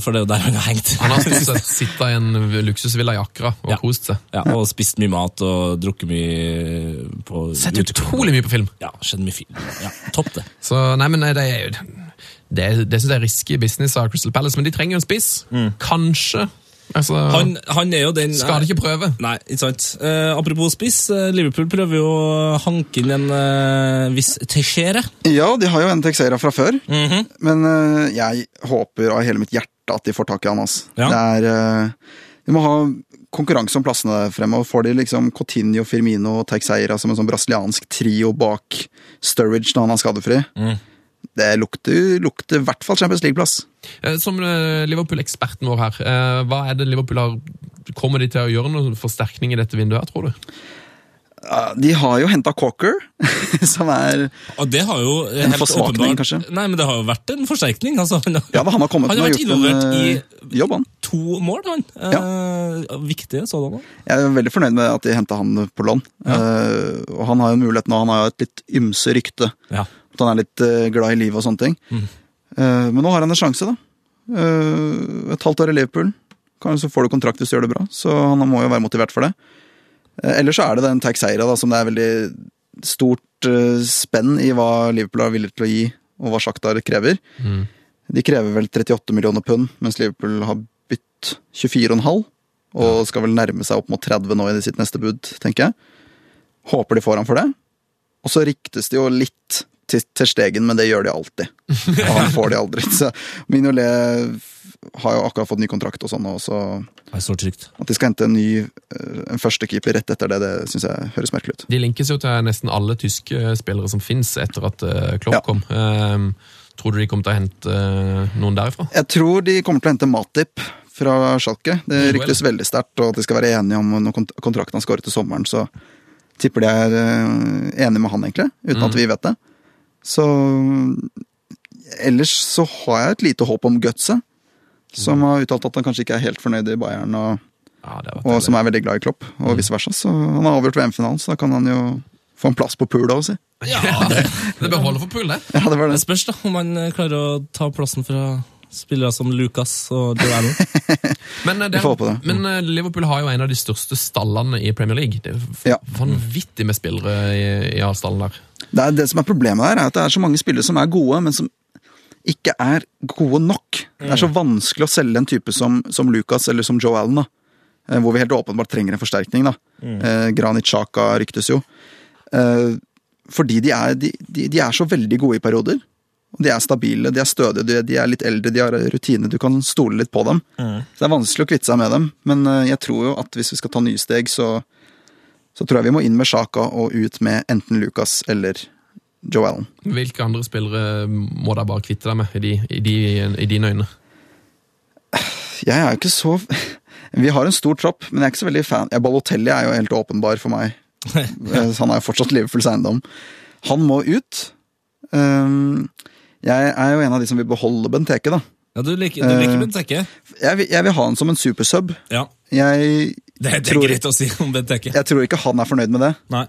for det er jo der han har hengt. Han har stort sett sittet i en luksusvilla i Accra og Ja. kost seg. Ja, og spist mye mat og drukket mye på Sett utrolig mye på film. Ja, skjedd mye film. Ja, topp det. Så nei, men det er jo Det, det synes jeg er risky business av Crystal Palace, men de trenger jo en spiss. Kanskje. Altså, Han, han er jo den skal de ikke prøve? Nei, ikke sant. Uh, apropos spiss, eh, Liverpool prøver jo å hanke inn en uh, viss Teixeira. Ja, de har jo en Teixeira fra før, men uh, jeg håper av hele mitt hjerte at de får tak i han. Altså. Ja. Det er, de må ha konkurranse om plassene fremover. Får de liksom Coutinho, Firmino og Teixeira som en sånn brasiliansk trio bak Sturridge når han er skadefri, det lukter, lukter i hvert fall Champions League-plass. Eh, Som eh, Liverpool-eksperten vår her, eh, hva er det Liverpool har Kommer de til å gjøre noen forsterkning i dette vinduet, tror du? Ja, De har jo henta Cocker, som er Og det har jo En forsvakning, kanskje? Nei, men det har jo vært en forsterkning. Altså, Ja, han har kommet han har vært involvert i eh, jobb, han. to mål, han. Eh, viktige sådanne. Jeg er veldig fornøyd med at de henta han på lån. Eh, og han har jo en mulighet nå, han har jo et litt ymse rykte. Ja. At han er litt eh, glad i livet og sånne ting. Mm. Eh, men nå har han en sjanse, da. Eh, et halvt år i Liverpool. Så får du kontrakt hvis du gjør det bra. Så han må jo være motivert for det. Eh, ellers så er det den Taxeira da, som det er veldig stort eh, spenn i hva Liverpool er villig til å gi, og hva Shakhtar krever. Mm. De krever vel 38 millioner pund, mens Liverpool har bytt 24,5. Og skal vel nærme seg opp mot 30 nå i sitt neste bud, tenker jeg. Håper de får han for det. Og så ryktes det jo litt til, til Stegen, men det gjør de alltid. Og han får de aldri. Så Mignolet har jo akkurat fått ny kontrakt og sånn, og så er at de skal hente en ny eh, en førstekeeper rett etter det, det syns jeg høres merkelig ut. De linkes jo til nesten alle tyske spillere som fins etter at eh, Klopp Ja. kom. Um, tror du de kommer til å hente eh, noen derifra? Jeg tror de kommer til å hente Matip fra Schalke. Det ryktes veldig sterkt, og at de skal være enige om når kont- kontrakten han skårer til sommeren, så tipper de er eh, enige med han, egentlig, uten at vi vet det. Så Ellers så har jeg et lite håp om Gutset, som har uttalt at han kanskje ikke er helt fornøyd i Bayern, og, Ja, og som er veldig glad i Klopp, og vice versa. Så han har avgjort VM-finalen, så da kan han jo få en plass på pool si. Ja, Det bør holde for Pool, det. Ja, det Det det. spørs da om han eh, klarer å ta plassen fra spillere som Lucas og Joe Allen. Men, den, håpe det. men eh, Liverpool har jo en av de største stallene i Premier League. Det er Ja. vanvittig med spillere i, i A-stallen der. Det, er, det som er problemet der, er at det er så mange spillere som er gode, men som ikke er gode nok. Det er så vanskelig å selge en type som, som Lucas eller som Joe Allen, da. Eh, hvor vi helt åpenbart trenger en forsterkning. da. Eh, Granit Xhaka ryktes jo. Eh, fordi de er, de, de, de er så veldig gode i perioder. De er stabile, de er stødige, de, de er litt eldre, de har rutine. Du kan stole litt på dem. Så Det er vanskelig å kvitte seg med dem, men eh, jeg tror jo at hvis vi skal ta nye steg, så, så tror jeg vi må inn med Sjaka og ut med enten Lucas eller Joe Allen. Hvilke andre spillere må da bare kvitte deg med, i, de, i, de, i dine øyne? Jeg er jo ikke så Vi har en stor tropp, men jeg er ikke så veldig fan. Ja, Balotelli er jo helt åpenbar for meg. Eh, Han er jo fortsatt Liverpools eiendom. Han må ut. Ehm, jeg er jo en av de som vil beholde Benteke, da. Ja, du liker, du liker Eh, Benteke? Jeg vil, jeg vil ha han som en supersub. Ja. Jeg, Det, det er tror, greit å si om Benteke. jeg tror ikke han er fornøyd med det. Nei.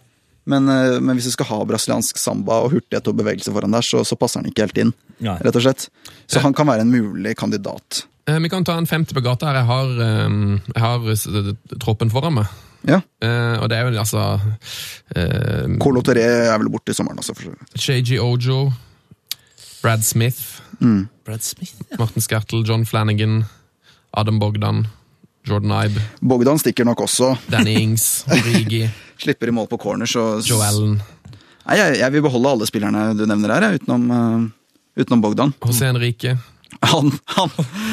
Men, eh, men hvis du skal ha brasiliansk samba og hurtighet og bevegelse foran der, så, så passer han ikke helt inn. Nei. rett og slett. Så han kan være en mulig kandidat. Eh, Vi kan ta en 50 på gata her. Jeg har, eh, jeg har eh, troppen foran meg. Ja. Eh, og det er jo altså eh, Colo er vel borte i sommeren også. JG Ojo, Brad Smith, Brad Smith? Martin Skertel, John Flanagan, Adam Bogdan, Jordan Ibe, Bogdan stikker nok også. Danny Ings, Origi, Slipper i mål på corner, så Joe Allen, Nei, jeg, jeg vil beholde alle spillerne du nevner her, jeg, utenom, uh, utenom Bogdan. José Henrique, Han, han,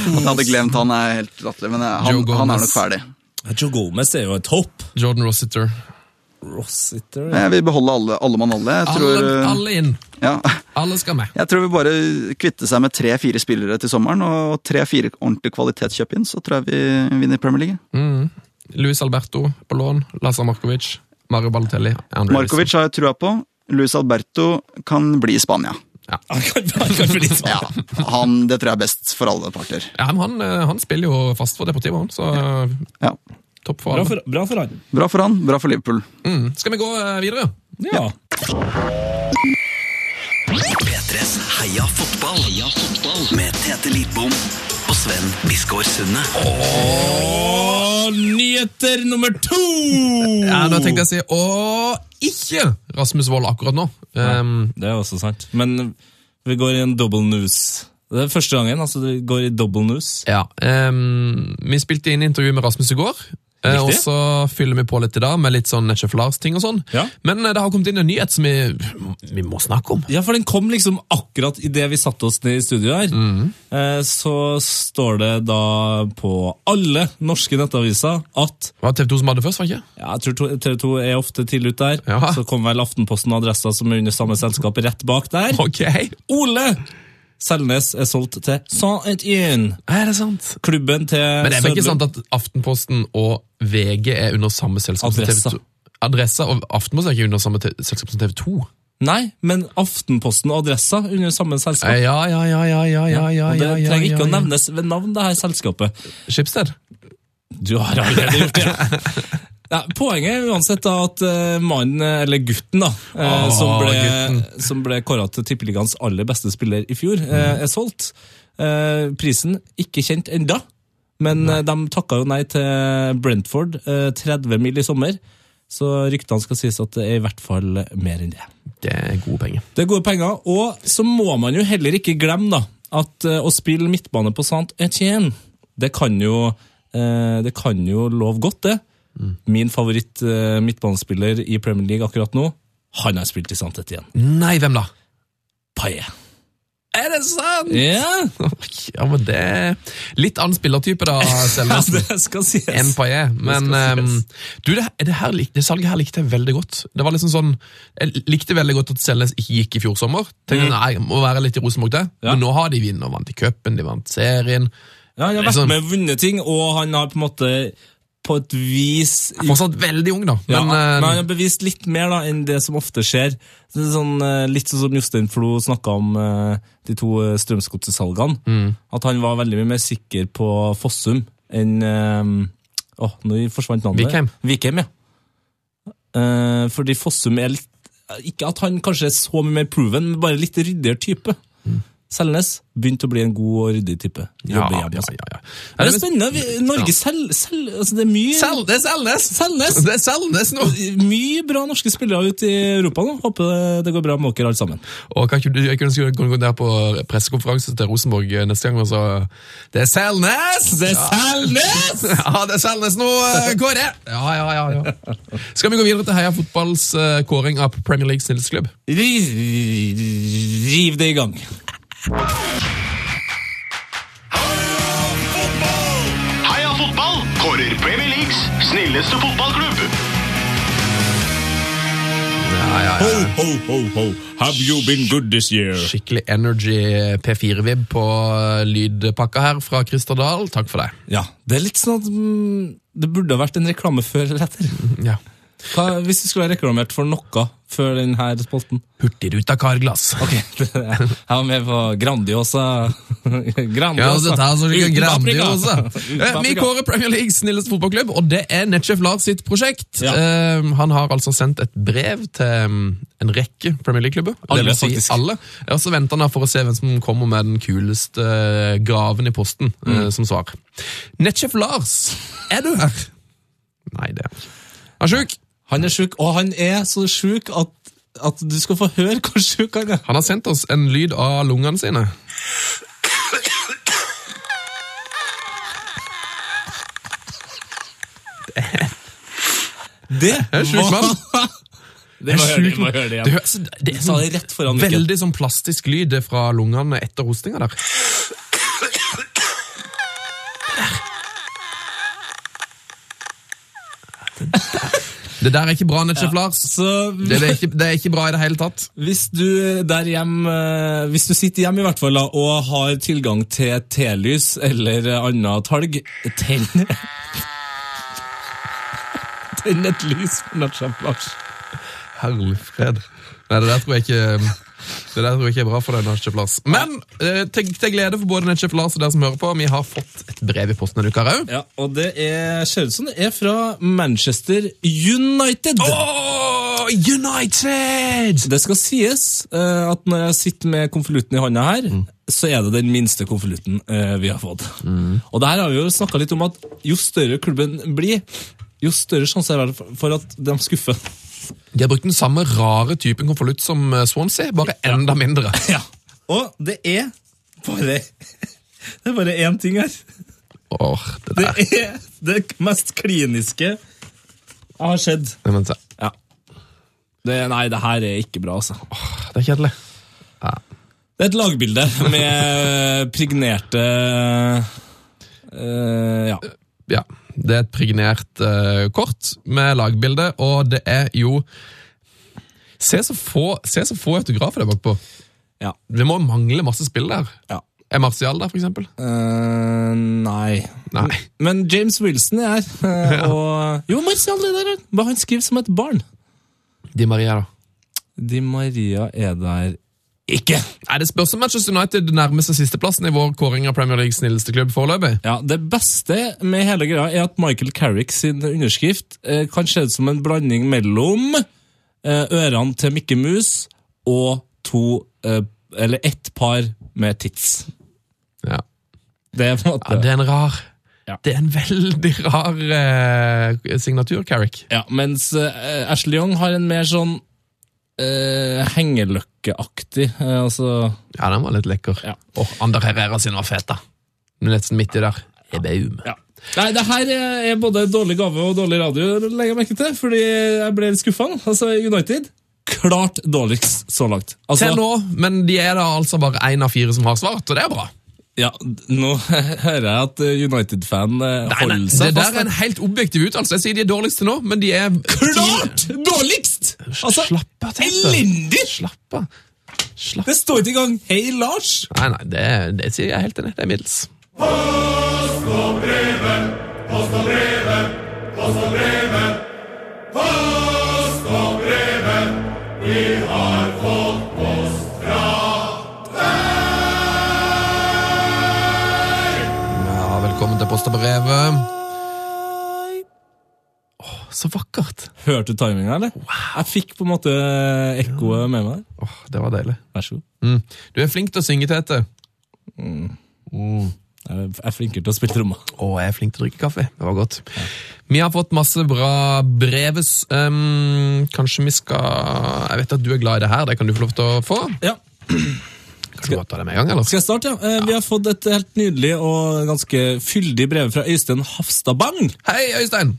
jeg hadde glemt han er helt latterlig, men eh, han, han er nok ferdig. Joe Gomez er jo et hopp. Jordan Rossiter. Rossiter ja. Jeg vil beholde alle, alle mann alle. Jeg tror, Alle, eh, alle inn! Ja, Alle skal med. jeg tror vi bare kvitter seg med tre-fire spillere til sommeren, og tre-fire ordentlige kvalitetskjøp inn, så tror jeg vi vinner Premier League. Mm. Luis Alberto på lån, Lazar Markovic, Mario Balotelli, Andre Markovic har jeg trua på. Luis Alberto kan bli i Spania. Han kan, han kan bli sånn. Ja, han, Det tror jeg er best for alle parter. Ja, men han, eh, han spiller jo fast for Deportivo, han, så ja. Ja. Topp for Bra alle. for, bra for han. Bra for han, bra for Liverpool. Mm. Skal vi gå eh, videre? Ja. P3s Heia fotball. Heia fotball. Med Tete Lidbom og Sven Biskår Sunde. Og nyheter nummer to! Ja, Da tenkte jeg å si og ikke Rasmus Wold akkurat nå. Um, Det er også sant. Men vi går i en double news. Det er første gangen altså det går i double news. ja, um, Vi spilte inn intervju med Rasmus i går. Eh, Og så fyller vi på litt i dag med litt sånn Netchef Lars-ting og sånn. Ja. Men eh, det har kommet inn en nyhet som vi, vi må snakke om. Ja, for den kom liksom akkurat idet vi satte oss ned i studio her. Eh, Så står det da på alle norske nettaviser at Det var TV 2 som hadde først, var det ikke? ja, jeg tror TV 2 er ofte tidlig ute der. Ja. Så kommer vel Aftenposten og Adressa som er under samme selskap rett bak der. Ok, Ole Selnes er solgt til Saint-Étienne. er det sant? Klubben til Men det er vel ikke sant at Aftenposten og VG er under samme selskap Adressa. som TV 2? Adressa og Aftenposten er ikke under samme selskap som TV 2? Nei, men Aftenposten og Adressa under samme selskap. Ja, ja, ja, ja, ja, ja, ja, og det ja, ja, trenger ikke å nevnes ved navn, det her selskapet. Schibsted? Du har allerede gjort det. Ja, poenget er uansett da at eh, mannen, eller gutten, da, eh, Åh, som ble, gutten. som ble kåra til Tippeligaens aller beste spiller i fjor, mm. er solgt. Eh, prisen ikke kjent enda, men nei. de takka jo nei til Brentford, eh, 30 mil i sommer. Så ryktene skal sies at det er i hvert fall mer enn det. Det er gode penger. Det er gode penger, og så må man jo heller ikke glemme da, at eh, å spille midtbane på Sant Etienne, det kan jo, eh, det kan jo love godt, det. Min favoritt eh, midtbanespiller i Premier League akkurat nå, han har spilt i Sant Etienne. Nei, hvem da? Paillet. Er det sant? Ja, Ja, men det er litt annen spillertype da, Selnes, det skal sies. enn Paillet. Men skal sies. ehm, du, det, det, her, det salget her likte jeg veldig godt. Det var liksom sånn, Jeg likte veldig godt at Selnes ikke gikk i fjor sommer. Tenkte, nei, må være litt i Rosenborg det. Mm. Ja. Men nå har de vunnet, vant i cupen, de vant serien. Ja, De har Liksom- vært med og vunnet ting, og han har på en måte på et vis Fortsatt veldig ung, da. Ja, Men, men eh, han har bevist litt mer da, enn det som ofte skjer. Det er sånn, eh, litt sånn som Jostein Flo snakka om eh, de to eh, Strømsgodset-salgene. Mm. At han var veldig mye mer sikker på Fossum enn eh, Åh, nå forsvant navnet. Vikheim. Vikheim, ja. Eh, fordi Fossum er litt Ikke at han kanskje er så mye mer proven, men bare litt ryddigere type. Selnes begynte å bli en god og ryddig type. Ja, ja, altså. ja, ja. Men Det er spennende. Vi, Norge selv, selv, altså det er mye selv, det er Selnes! Selnes! Det er Selnes nå! Mye bra norske spillere ute i Europa nå. Håper det- går bra med dere alle sammen. Og kan ikke du jeg kunne gå der på pressekonferanse til Rosenborg eh, neste gang og så Det er Selnes! Det er Selnes! Ja, det er Selnes nå, eh, Kåre! Ja, ja, ja, ja. Skal vi gå videre til Heia Fotballs eh, kåring av Premier League snillsklubb? Riv, riv det i gang. Heia fotball kårer Premier Leagues snilleste fotballklubb. Ja, ja, ja. ho, ho, ho. Have you been good this year? Skikkelig Energy P4-vib på eh, lydpakka her fra Christer Dahl. Takk for det. Ja, det er litt sånn at mm, det burde ha vært en reklame før eller etter. Ja. Hva, hvis du skulle ha reklamert for noe før denne spolten? Hurtigruta karglass. Ok, Jeg var med på Grandiosa. Grandiosa. Ja, altså, Uten grandiosa. Uten Eh, Vi kårer Premier Leagues snilleste fotballklubb, og det er Netchef Lars sitt prosjekt. Ja. Eh, han har altså sendt et brev til mm, en rekke Premier League-klubber. Alle, si alle. Og så venter han for å se hvem som kommer med den kuleste eh, gaven i posten Mm. som svar. Netchef Lars, er du her? Nei, det er han ikke. Han er sjuk. Han er sjuk, og han er så sjuk at, at du skal få høre hvor sjuk han er. Han har sendt oss en lyd av lungene sine. Det er sjuk mann. Det må jeg høre, det må jeg det, det Det, igjen. høres, det er Jeg sa det rett foran veldig sånn plastisk lyd fra lungene etter hostinga der. Det der er ikke bra, Netchef Lars. Så Det, det, er ikke, det er ikke bra i det hele tatt. hvis du der hjem, eh, hvis du sitter hjemme i hvert fall og har tilgang til telys eller annet talg, tenn Tenn et lys for Natchef Lars. Herlig fred. Nei, det der tror jeg ikke det der tror jeg ikke er bra for deg, Netchef Lars. Men eh, til, til glede for både Netchef Lars og dere som hører på, vi har fått et brev i posten denne uka òg. Ja, og det er ser ut som det er fra Manchester United. Oh, United! Det skal sies eh, at når jeg sitter med konvolutten i hånda her, så er det den minste konvolutten eh, vi har fått. Og det her har vi jo snakka litt om at jo større klubben blir, jo større sjanse er det for at de skuffer. De har brukt den samme rare typen konvolutt som eh, Swansea, bare enda mindre. Ja. Og det er bare Det er bare én ting her. Åh, det Det der. er det mest kliniske jeg har sett. Ja. Det, nei, det her er ikke bra, altså. Det er kjedelig. Det er et lagbilde med prignerte uh, Ja. Ja, det er et pregnert uh, kort med lagbilde, og det er jo Se så få, se så få autografer det er bakpå. ja. Det må mangle masse spill der. ja. Er Martial der, for eksempel? Uh, nei. Nei. Men James Wilson er her. eh, og Jo, Martial er der! han. Han skriver som et barn. Di Maria, da. Di Maria er der ikke. Nei, Det spørs om Manchester United nærmer seg sisteplassen i vår kåring av Premier Leagues snilleste klubb foreløpig. Ja, Det beste med hele greia er at Michael Carrick sin underskrift eh, kan se ut som en blanding mellom eh, ørene til Mikke Mus og to eh, Eller ett par med tits. Ja. Det er på en måte ja, Det er en rar Ja. Det er en veldig rar eh, signatur, Carrick. Ja, mens eh, Ashley Young har en mer sånn uh, hengeløkkeaktig eh, altså, Ja, den var litt lekker. Ja. Og Ander Herrera sin var fet, da. Nesten midt i der. Ebaum. ja. Nei, det her er er både dårlig gave og dårlig radio, legger jeg merke til, fordi jeg ble litt skuffa. Altså, United klart dårligst så langt. Altså, Til nå, men de er da altså bare én av fire som har svart, og det er bra. Ja, nå hører jeg at eh, United-fan holder Nei, nei, det der er en helt objektiv uttalelse. Jeg sier de er dårligst til nå, men de er Klart dårligst! Altså, Slapp av, elendig! Slapp av. Slapp Det står ikke engang 'Hei, Lars'. Nei, nei, det, det sier jeg helt enig. Det er middels. Ja, Hørte du timinga, eller? Jeg fikk på en måte ekkoet med meg. Åh, det var deilig. Vær så god. Mm. Du er flink til å synge, Tete. Jeg er flinkere til å spille trommer. Og jeg er flink til å drikke kaffe. Det var godt. Vi har fått masse bra breves. Um, kanskje vi skal Jeg vet at du er glad i det her. Det kan du få lov til å få. Ja, Kan du ta det med en gang, eller? Skal jeg starte? ja? ja. Vi har fått et helt nydelig og ganske fyldig brev fra Øystein Hafstad Bang. Hei, Øystein!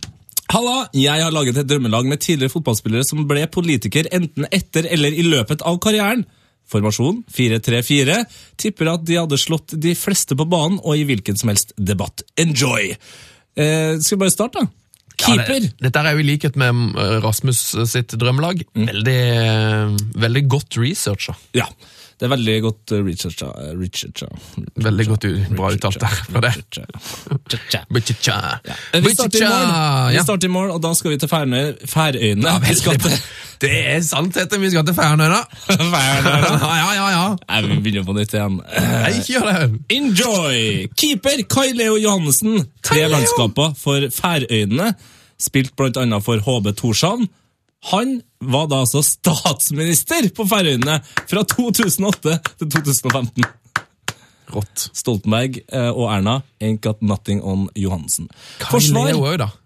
Halla! Jeg har laget et drømmelag med tidligere fotballspillere som ble politiker enten etter eller i løpet av karrieren. Formasjon 4-3-4. Tipper at de hadde slått de fleste på banen og i hvilken som helst debatt. Enjoy! Eh, skal vi bare starte, da? Ja, Keeper. det, dette er jo i likhet med eh, Rasmus sitt drømmelag. Veldig, eh, veldig godt researcha. Ja. Det er veldig godt researcha. Richard Richard Veldig godt bra uttalt der. For det. Eh, Vi starter i morgen, og da skal vi til Færøy, Færøyene. Det er sannheten, vi skal til Færøyene. Ja, ja, ja. Nei, vi begynner på nytt igjen. Nei, ikke gjør det. Enjoy! Keeper Kai Leo Johannessen. Tre landskaper for Færøyene. Spilt annet for HB Torshavn. Han var da altså statsminister på Færøyene fra 2008 til 2015. Rått. Stoltenberg eh, og Erna ain't got nothing on Johansen. Forsvar.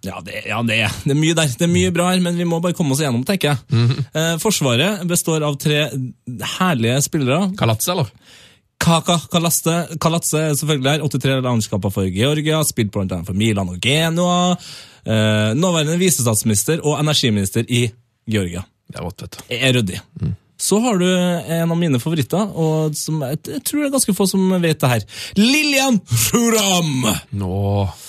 Ja, det, ja det, det er mye der. Det er mye bra her, men vi må bare komme oss igjennom, tenker jeg. Mhm. eh, forsvaret består av tre herlige spillere. Kalatse, eller? Kaka Kalaste, Kalatse er selvfølgelig her. 83 landskaper for Georgia, spilt bl.a. for Milan og Genoa. Eh, nåværende visestatsminister og energiminister i Georgia. Det er godt, vet du. Er ryddig. Så har du en av mine favoritter, og som jeg, jeg tror det er ganske få som vet det her. Lillian Thuram! Nå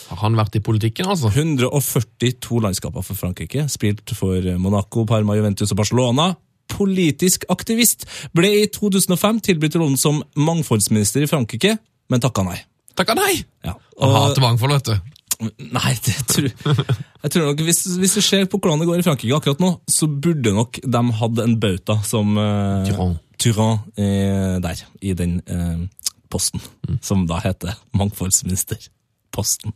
har han vært i politikken, altså. 142 landskaper for Frankrike, spilt for Monaco, Parma, Juventus og Barcelona. Politisk aktivist. Ble i 2005 tilbudt rollen som mangfoldsminister i Frankrike, men takka nei. Takka nei! Ja. Og... hater mangfold, vet du. Nei, det tror jeg tror nok, hvis, hvis du ser på hvordan det går i Frankrike akkurat nå, så burde nok de hatt en bauta som uh, Tyrann. Tyrann eh, der, i den eh, posten, som da heter mangfoldsministerposten.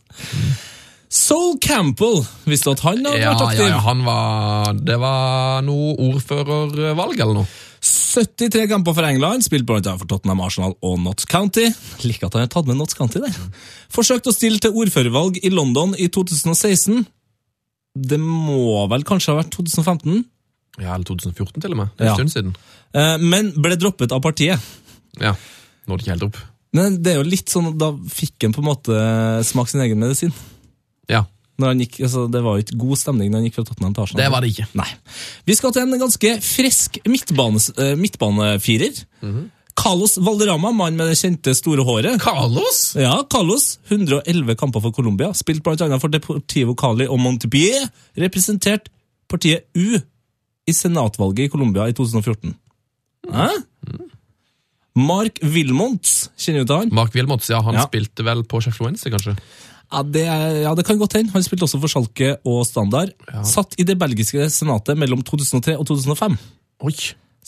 Sol Campbell, visste du at han hadde vært ja, aktiv? ja, han var Det var noe ordførervalg eller noe. 73 kamper for England, spilt bl.a. for Tottenham, Arsenal og Notts County. Liker at han har tatt med Notts County der. Forsøkt å stille til ordførervalg i London i 2016. Det må vel kanskje ha vært 2015, Ja, eller 2014 til og med. Det er en Ja. stund siden. eh, men ble droppet av partiet. Ja, Nådde ikke helt opp. Men det er jo litt sånn, da fikk han på en måte smake sin egen medisin. Ja, gikk, altså, det var jo ikke god stemning når han gikk fra Tottenham til Arsenal. Det var det ikke. Nei. Vi skal til en ganske frisk midtbanes, Mm midtbanefirer. Carlos Valderama, mann med det kjente store håret. Carlos! Ja, Carlos. 111 kamper for Colombia. Spilt annet for Deportivo Cali og Montepié. Representert partiet U i senatvalget i Colombia i 2014. Hæ? Mark Wilmonts, kjenner du til han? Mark Wilmots, ja, han Ja. spilte vel på Sheffield Wednesday, kanskje? Ja det, er, ja, det kan godt hende. Han spilte også for Schalke og Standard. Ja. Satt i det belgiske senatet mellom 2003 og 2005. Oi!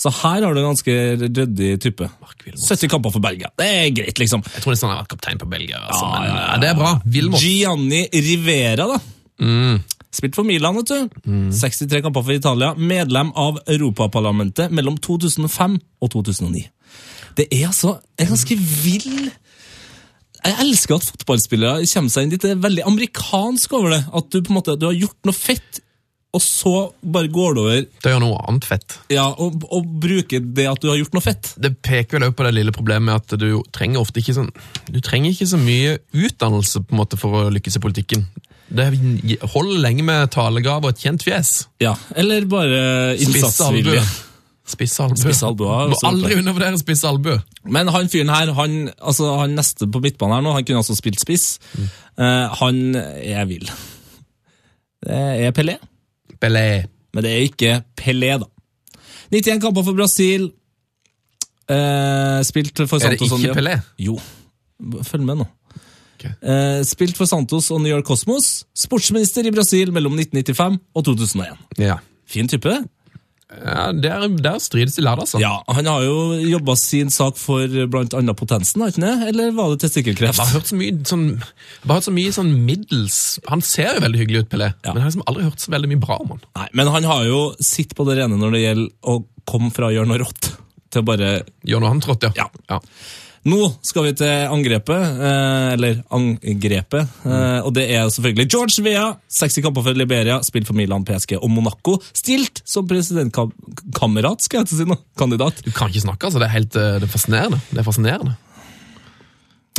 Så her har du en ganske ryddig type. 70 kamper for Belgia. Det er greit, liksom. Jeg tror nesten han har vært kaptein på Belgia. Altså, Ja, men ja, det er bra. Vilmos. Gianni Rivera, da. Mm. Spilt for Milan, vet du. 63 kamper for Italia. Medlem av Europaparlamentet mellom 2005 og 2009. Det er altså en ganske vill Jeg elsker at fotballspillere kommer seg inn dit. Det er veldig amerikansk over det. At du på en måte du har gjort noe fett, og så bare går det over Det gjør noe annet fett. ja, og, og bruker det at du har gjort noe fett. Det peker vel også på det lille problemet med at du trenger ofte ikke sånn Du trenger ikke så mye utdannelse på en måte for å lykkes i politikken. Det holder lenge med talegave og et kjent fjes. Ja, Eller bare innsatsvilje. Spisse albue. Spisse albue, Må aldri undervurdere spisse albue. Men han fyren her, han, altså, han neste på midtbanen her nå, han kunne altså spilt spiss. Eh, han er vill. Det er Pelé, Pelé. men det er ikke Pelé, da. 91 kamper for Brasil. Uh, spilt for Santos Er det ikke Pelé? Jo. Følg med nå. Okay. Uh, spilt for Santos og New York Cosmos. Sportsminister i Brasil mellom 1995 og 2001. Ja. Fin type. Ja der, der strides de lærde, altså. Ja, Han har jo jobba sin sak for annet potensen, har ikke det? Eller var det testikkelkreft? Jeg har hørt så mye sånn, hørt så mye sånn middels Han ser jo veldig hyggelig ut, Pelé, Ja. men jeg har liksom aldri hørt så veldig mye bra om han. Nei, men han har jo sitt på det rene når det gjelder å komme fra å gjøre noe rått til å bare Gjøre noe annet rått, ja. ja. Ja. Nå skal vi til angrepet, eh, eller angrepet, Mm. og det er selvfølgelig George Vea. 60 kamper for Liberia, spilt for Milan, PSG og Monaco. Stilt som presidentkamerat, skal jeg til å si nå. Kandidat. Du kan ikke snakke, altså. Det er helt eh, det er fascinerende. Det er fascinerende.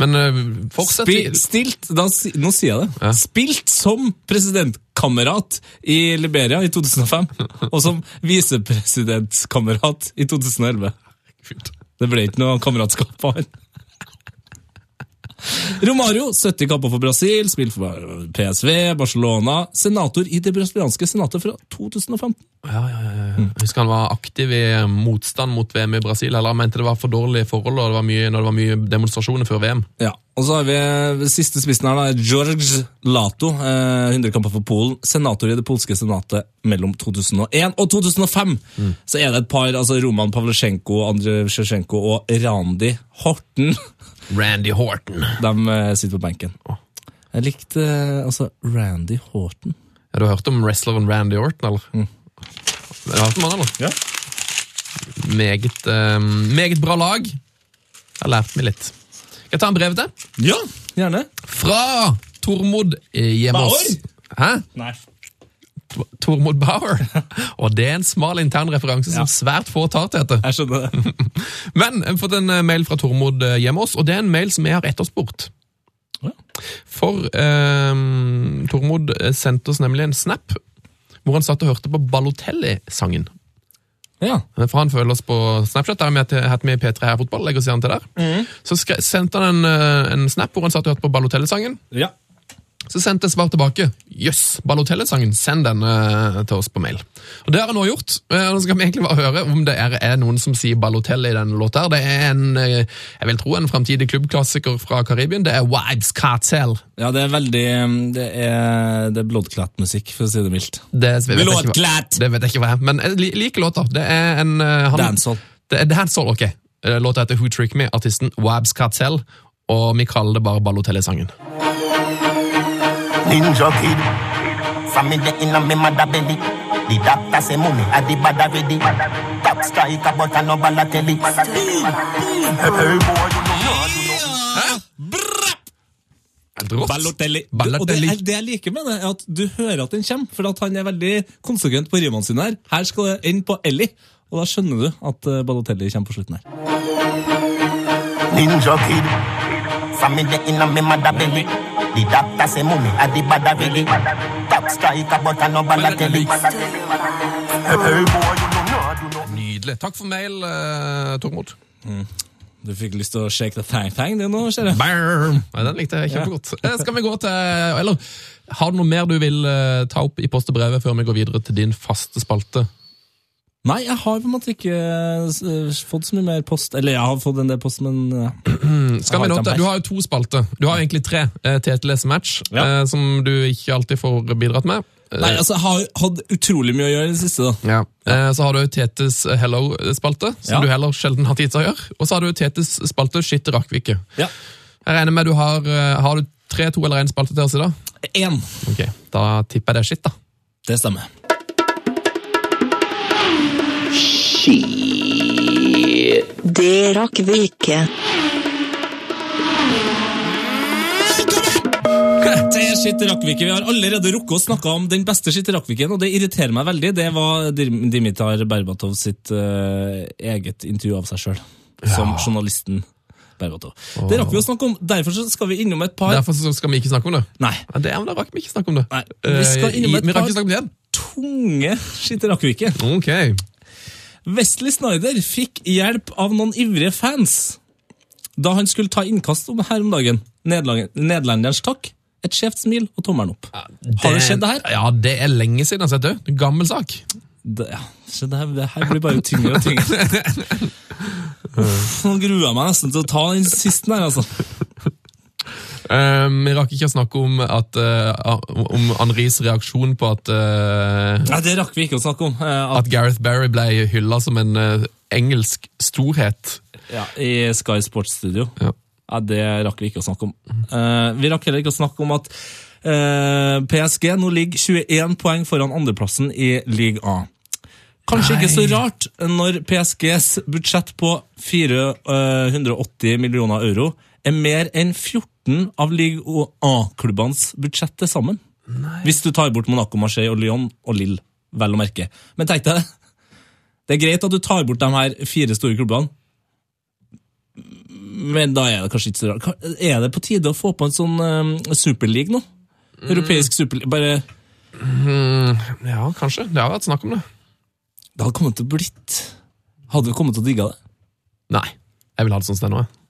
Men fortsett. Spil, stilt, da, nå sier jeg det. Ja. Spilt som presidentkamerat i Liberia i 2005, og som visepresidentkamerat i 2011. Det ble ikke noe kameratskap av han. Romario, 70 kamper for Brasil, spilt for PSV, Barcelona. Senator i det brasilianske senatet fra 2015. Ja, ja, ja. Jeg husker han var aktiv i eh, motstand mot VM i Brasil, eller han mente det var for dårlige forhold og det var mye, når det var mye demonstrasjoner før VM. Ja, og så har vi eh, siste spissen her, da, George Lato. Eh, 100 kamper for Polen. Senator i det polske senatet mellom 2001 og 2005. Så er det et par, altså Roman Pavlosjenko, Andrej Sjevtsjenko og Randi Horten. Randy Horton. De eh, sitter på benken. Jeg likte eh, altså Randy Horton. Ja, du har hørt om wrestleren Randy Horton, eller? Du har hørt om han, eller? Ja. Meget, eh, meget bra lag. Jeg har lært meg litt. Skal jeg ta en brev til? Ja, gjerne. Fra Tormod Hjemås. Hæ? Nei. Tormod Bauer. Og det er en smal intern referanse som svært få tar til etter. Jeg skjønner det. Men jeg har fått en eh, mail fra Tormod hjemme oss og det er en mail som jeg har etterspurt. For eh, Tormod eh, sendte oss nemlig en snap hvor han satt og hørte på Balotelli-sangen. Ja. For han følger oss på Snapchat, der vi har hatt med i P3 her fotball. legger oss igjen til der. Så skre, sendte han en, eh, en snap hvor han satt og hørte på Balotelli-sangen. ja. Så sendte jeg svar tilbake. Jøss, Balotelli-sangen, send den eh, til oss på mail. Og Det har jeg nå gjort. Eh, Nå skal vi egentlig bare høre om det er, er noen som sier Balotelle i denne låta. Det er en, eh, jeg vil tro en framtidig klubbklassiker fra Karibien. Det er Wives Cartel. Ja, det er veldig Det er, det er bloodclat-musikk, for å si det mildt. Det vet, hva- det vet jeg ikke hva er, men jeg li- liker låta. Det er en han- Dancehall. Det er dancehall, ok. Låta heter Who Trick Me, artisten Wabs Cartel, og vi kaller det bare Balotelli-sangen. Ninja kid. Family in a me mother belly. The doctor say money at the bad already. Top striker but I no Balotelli. Hey boy, you know Rått. Ballotelli. Balotelli. Og det, det jeg liker med det, er at du hører at den kommer, for at han er veldig konsekvent på rimene sine her. Her skal det inn på Ellie, og da skjønner du at Ballotelli kommer på slutten her. Ninja kid. A me mother belly. The doctor say money at the bad already. Top striker but I no Balotelli. Nydelig. Takk for mail, eh, Tormod. Du fikk lyst til å shake the thang-thang, du nå, ser jeg. Bam! Nei, den likte jeg kjempegodt. Eh, Skal vi gå til Eller har du noe mer du vil eh, ta opp i post og brevet før vi går videre til din faste spalte? Nei, jeg har på en måte ikke eh, fått så mye mer post. Eller jeg har fått en del post, men eh, Skal vi nå. Du har jo to spalter. Du har egentlig tre. Uh, Tete leser match, Ja. eh, som du ikke alltid får bidratt med. Eh, Nei, altså, jeg har hatt utrolig mye å gjøre i det siste, da. Ja. Eh, Så har du Tetes Hello-spalte, som Ja. du heller sjelden har tid til å gjøre. Og så har du Tetes spalte Shit Rakvike. vi. Ja. Jeg regner med du har eh, Har du tre, to eller én spalte til oss i dag? Én. Ok, Da tipper jeg det er shit, da. Det stemmer. Det rakk vi ikke. Det Skitt rakk vi ikke. Vi har allerede rukket å snakke om den beste Skitt rakk vi ikke, og det irriterer meg veldig. Det var Dimitar Berbatov sitt uh, eget intervju av seg sjøl, som journalisten Berbatov. Det rakk vi å snakke om, derfor skal vi innom et par Derfor skal vi ikke snakke om det. Nei, Ja, det, men da rakk vi ikke snakke om det. Nei, vi skal Eh, innom et par- tunge Skitt rakk vi ikke. Ok. Wesley Snyder fikk hjelp av noen ivrige fans da han skulle ta innkast om her om dagen. Nederlenderens takk, et skjevt smil og tommelen opp. Har det skjedd det her? Ja, det er lenge siden jeg har sett det. Det Gammel sak. Det, ja, så det, her, det her blir bare tyngre og tyngre. Uff, Nå gruer jeg meg nesten til å ta den siste der, altså. Eh, vi rakk ikke å snakke om, at, uh, om Henris reaksjon på at, uh, Nei, det rakk vi ikke å snakke om. Uh, at Gareth Barry ble hylla som en eh, engelsk storhet. ja, I Sky Sports Studio. Ja. Ja, Det rakk vi ikke å snakke om. Eh, vi rakk heller ikke å snakke om at eh, PSG nå ligger 21 poeng foran andreplassen i league A. Kanskje ikke så rart når PSGs budsjett på 480 millioner euro er mer enn 14 av Ligue A-klubbenes budsjett til sammen. Hvis du tar bort Monaco, Marseille og Lyon og Lille, vel å merke. Men tenk deg det. Det er greit at du tar bort de her fire store klubbene, men da er det kanskje ikke så rart. Er det på tide å få på en sånn uh, superleague nå? Europeisk superleague. Bare Ja, kanskje. Det har vært snakk om det. Det hadde kommet til å blitt Hadde du kommet til å digge det? Nei. Jeg vil ha det sånn som det er nå. jeg.